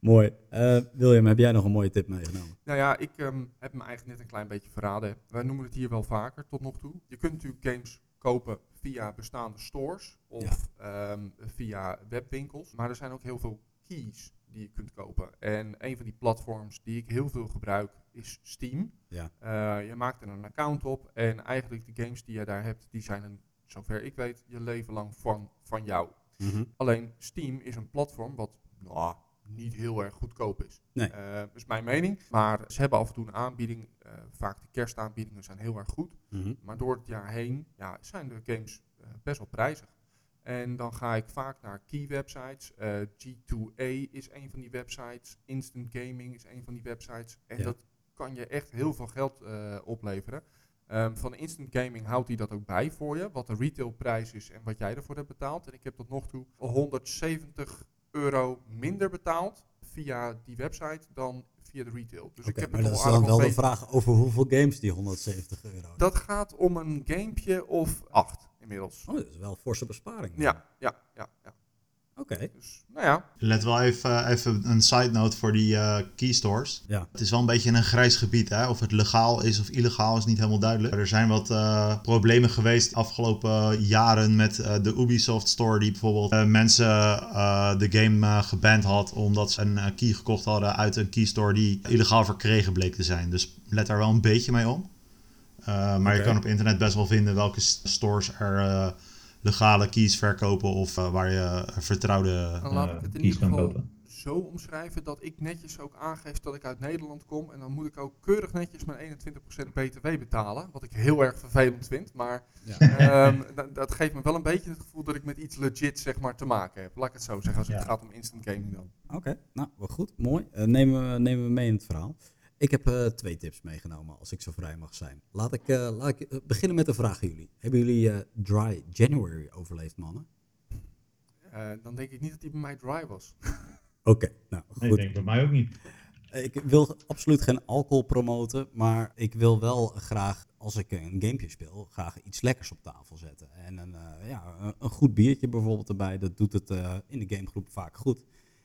mooi. Uh, William, heb jij nog een mooie tip meegenomen? Nou ja, ik um, heb me eigenlijk net een klein beetje verraden. Wij noemen het hier wel vaker tot nog toe. Je kunt natuurlijk games kopen via bestaande stores of ja. um, via webwinkels. Maar er zijn ook heel veel keys die je kunt kopen. En een van die platforms die ik heel veel gebruik is Steam. Ja. Uh, je maakt er een account op en eigenlijk de games die je daar hebt, die zijn een, zover ik weet, je leven lang van, van jou. Mm-hmm. Alleen Steam is een platform wat nou, niet heel erg goedkoop is. Nee. Uh, dat is mijn mening. Maar ze hebben af en toe een aanbieding. Uh, vaak de kerstaanbiedingen zijn heel erg goed. Mm-hmm. Maar door het jaar heen ja, zijn de games uh, best wel prijzig. En dan ga ik vaak naar key websites. G2A is een van die websites. Instant Gaming is een van die websites. En Ja. dat kan je echt heel veel geld opleveren. Um, van Instant Gaming houdt hij dat ook bij voor je, wat de retailprijs is en wat jij ervoor hebt betaald. En ik heb tot nog toe 170 euro minder betaald via die website dan via de retail. Dus ik heb maar dat is dan wel de vraag over hoeveel games die 170 euro. Dat gaat om een gamepje of acht inmiddels. Oh, dat is wel een forse besparing. Ja, ja, ja, ja. Oké. Dus, nou ja, Let wel even, even een side note voor die eh key stores. Ja. Het is wel een beetje een grijs gebied. Hè? Of het legaal is of illegaal is niet helemaal duidelijk. Er zijn wat eh, problemen geweest de afgelopen jaren met eh, de Ubisoft Store. Die bijvoorbeeld eh, mensen eh, de game eh, geband had omdat ze een eh, key gekocht hadden uit een key store die illegaal verkregen bleek te zijn. Dus let daar wel een beetje mee om. Eh, maar je kan op internet best wel vinden welke stores er eh, legale keys verkopen of eh, waar je vertrouwde... Dan laat ik eh, het in keys ieder kan geval kopen. zo omschrijven dat ik netjes ook aangeef dat ik uit Nederland kom. En dan moet ik ook keurig netjes mijn 21% btw betalen. Wat ik heel erg vervelend vind. Maar Ja. ehm, (laughs) dat, geeft me wel een beetje het gevoel dat ik met iets legit zeg maar, te maken heb. Laat ik het zo zeggen als Ja. het gaat om instant gaming dan. Oké, nou, wel goed, mooi. Eh, nemen, we, nemen we mee in het verhaal. Ik heb eh, twee tips meegenomen, als ik zo vrij mag zijn. Laat ik, eh, laat ik eh, beginnen met de vraag aan jullie. Hebben jullie eh, Dry January overleefd, mannen? Eh, dan denk ik niet dat die bij mij dry was. (laughs) Oké, nou Nee, goed. ik denk bij mij ook niet. Ik wil absoluut geen alcohol promoten, maar ik wil wel graag, als ik een gamepje speel, graag iets lekkers op tafel zetten. En een, eh, ja, een- een goed biertje bijvoorbeeld erbij, dat doet het eh, in de gamegroep vaak goed.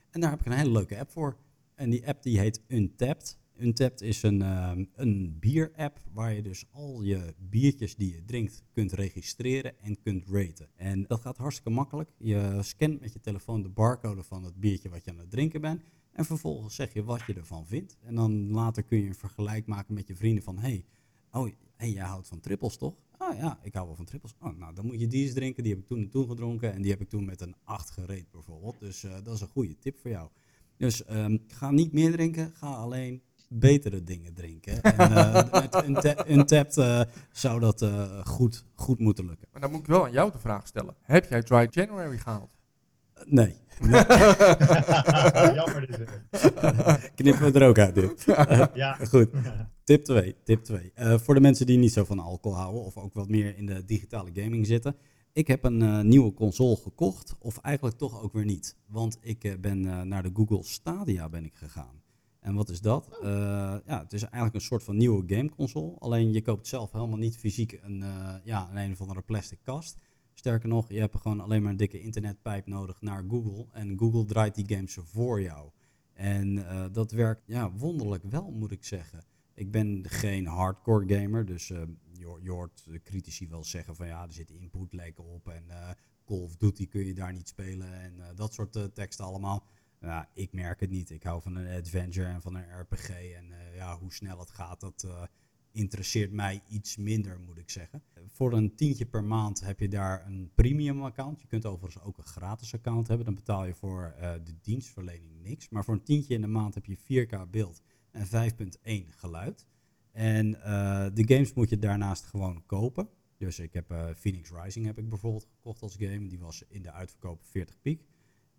En daar heb ik een hele leuke app voor. En die app die heet Untapped. Untapped is een, ehm, een bier-app waar je dus al je biertjes die je drinkt kunt registreren en kunt raten. En dat gaat hartstikke makkelijk. Je scant met je telefoon de barcode van het biertje wat je aan het drinken bent. En vervolgens zeg je wat je ervan vindt. En dan later kun je een vergelijk maken met je vrienden van... hey, oh, hey, jij houdt van trippels toch? Ah ja, ik hou wel van trippels. Oh, nou, dan moet je die eens drinken. Die heb ik toen en toen gedronken. En die heb ik toen met een 8 gereed bijvoorbeeld. Dus eh, dat is een goede tip voor jou. Dus ehm, ga niet meer drinken. Ga alleen betere dingen drinken. En eh, (laughs) met Unta- Untapped eh, zou dat eh, goed, goed moeten lukken. Maar dan moet ik wel aan jou de vraag stellen. Heb jij dry January gehaald? Eh, nee, (laughs) Jammer dit. (laughs) knippen we er ook uit dit. Ja. Goed. Tip 2. Tip 2. Eh, voor de mensen die niet zo van alcohol houden of ook wat meer in de digitale gaming zitten. Ik heb een eh, nieuwe console gekocht, of eigenlijk toch ook weer niet. Want ik eh, ben eh, naar de Google Stadia ben ik gegaan. En wat is dat? Eh, ja, het is eigenlijk een soort van nieuwe gameconsole. Alleen je koopt zelf helemaal niet fysiek een, eh, ja, een, een of andere plastic kast. Sterker nog, je hebt gewoon alleen maar een dikke internetpijp nodig naar Google. En Google draait die games voor jou. En eh, dat werkt ja, wonderlijk wel, moet ik zeggen. Ik ben geen hardcore gamer, dus je, hoort- je hoort de critici wel zeggen van ja, er zit input lekken op en Call of Duty kun je daar niet spelen en dat soort teksten allemaal. Ja, ik merk het niet. Ik hou van een adventure en van een RPG en eh, ja, hoe snel het gaat, dat eh, interesseert mij iets minder, moet ik zeggen. Voor een tientje per maand heb je daar een premium account. Je kunt overigens ook een gratis account hebben. Dan betaal je voor eh, de dienstverlening niks. Maar voor een tientje in de maand heb je 4K beeld en 5.1 geluid. En de games moet je daarnaast gewoon kopen. Dus ik heb Phoenix Rising heb ik bijvoorbeeld gekocht als game. Die was in de uitverkoop 40 piek.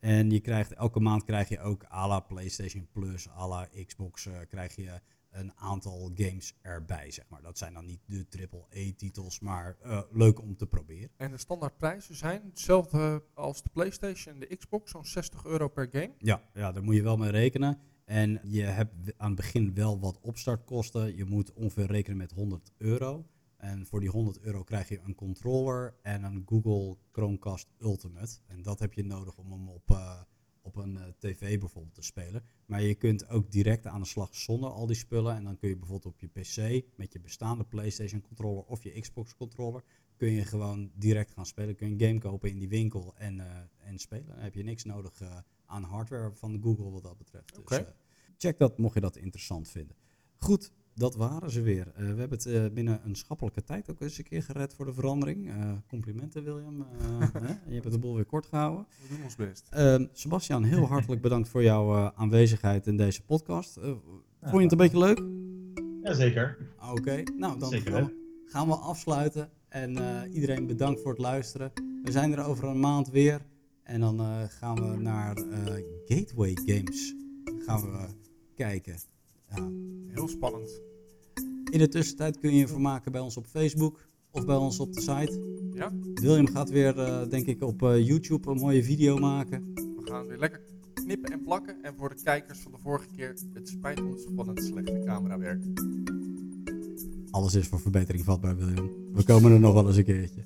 En je krijgt, elke maand krijg je ook à la PlayStation Plus, à la Xbox, eh, krijg je een aantal games erbij, zeg maar. Dat zijn dan niet de AAA-titels, maar eh, leuk om te proberen. En de standaardprijzen zijn hetzelfde als de PlayStation en de Xbox, zo'n 60 euro per game. Ja, ja, daar moet je wel mee rekenen. En je hebt aan het begin wel wat opstartkosten. Je moet ongeveer rekenen met 100 euro. En voor die 100 euro krijg je een controller en een Google Chromecast Ultimate. En dat heb je nodig om hem op, eh, op een eh, tv bijvoorbeeld te spelen. Maar je kunt ook direct aan de slag zonder al die spullen. En dan kun je bijvoorbeeld op je PC met je bestaande PlayStation controller of je Xbox controller... kun je gewoon direct gaan spelen. Kun je een game kopen in die winkel en, eh, en spelen. Dan heb je niks nodig aan hardware van Google wat dat betreft. Dus check dat mocht je dat interessant vinden. Goed, dat waren ze weer. Eh, we hebben het eh, binnen een schappelijke tijd ook eens een keer gered voor de verandering. Eh, complimenten William. Eh, (laughs) hè? Je hebt het de boel weer kort gehouden. We doen ons best. Ehm, Sebastian, heel hartelijk (laughs) bedankt voor jouw eh, aanwezigheid in deze podcast. Vond je het een beetje leuk? Jazeker. Oké, nou dan Zeker, gaan we, gaan we afsluiten. En eh, iedereen bedankt voor het luisteren. We zijn er over een maand weer. En dan eh, gaan we naar eh, Gateway Games gaan we kijken. Ja. Heel spannend. In de tussentijd kun je je vermaken bij ons op Facebook of bij ons op de site. Ja, William gaat weer, eh, denk ik, op eh, YouTube een mooie video maken. we gaan weer lekker knippen en plakken. En voor de kijkers van de vorige keer, het spijt ons van het slechte camerawerk. Alles is voor verbetering vatbaar, William. We komen er nog wel eens een keertje.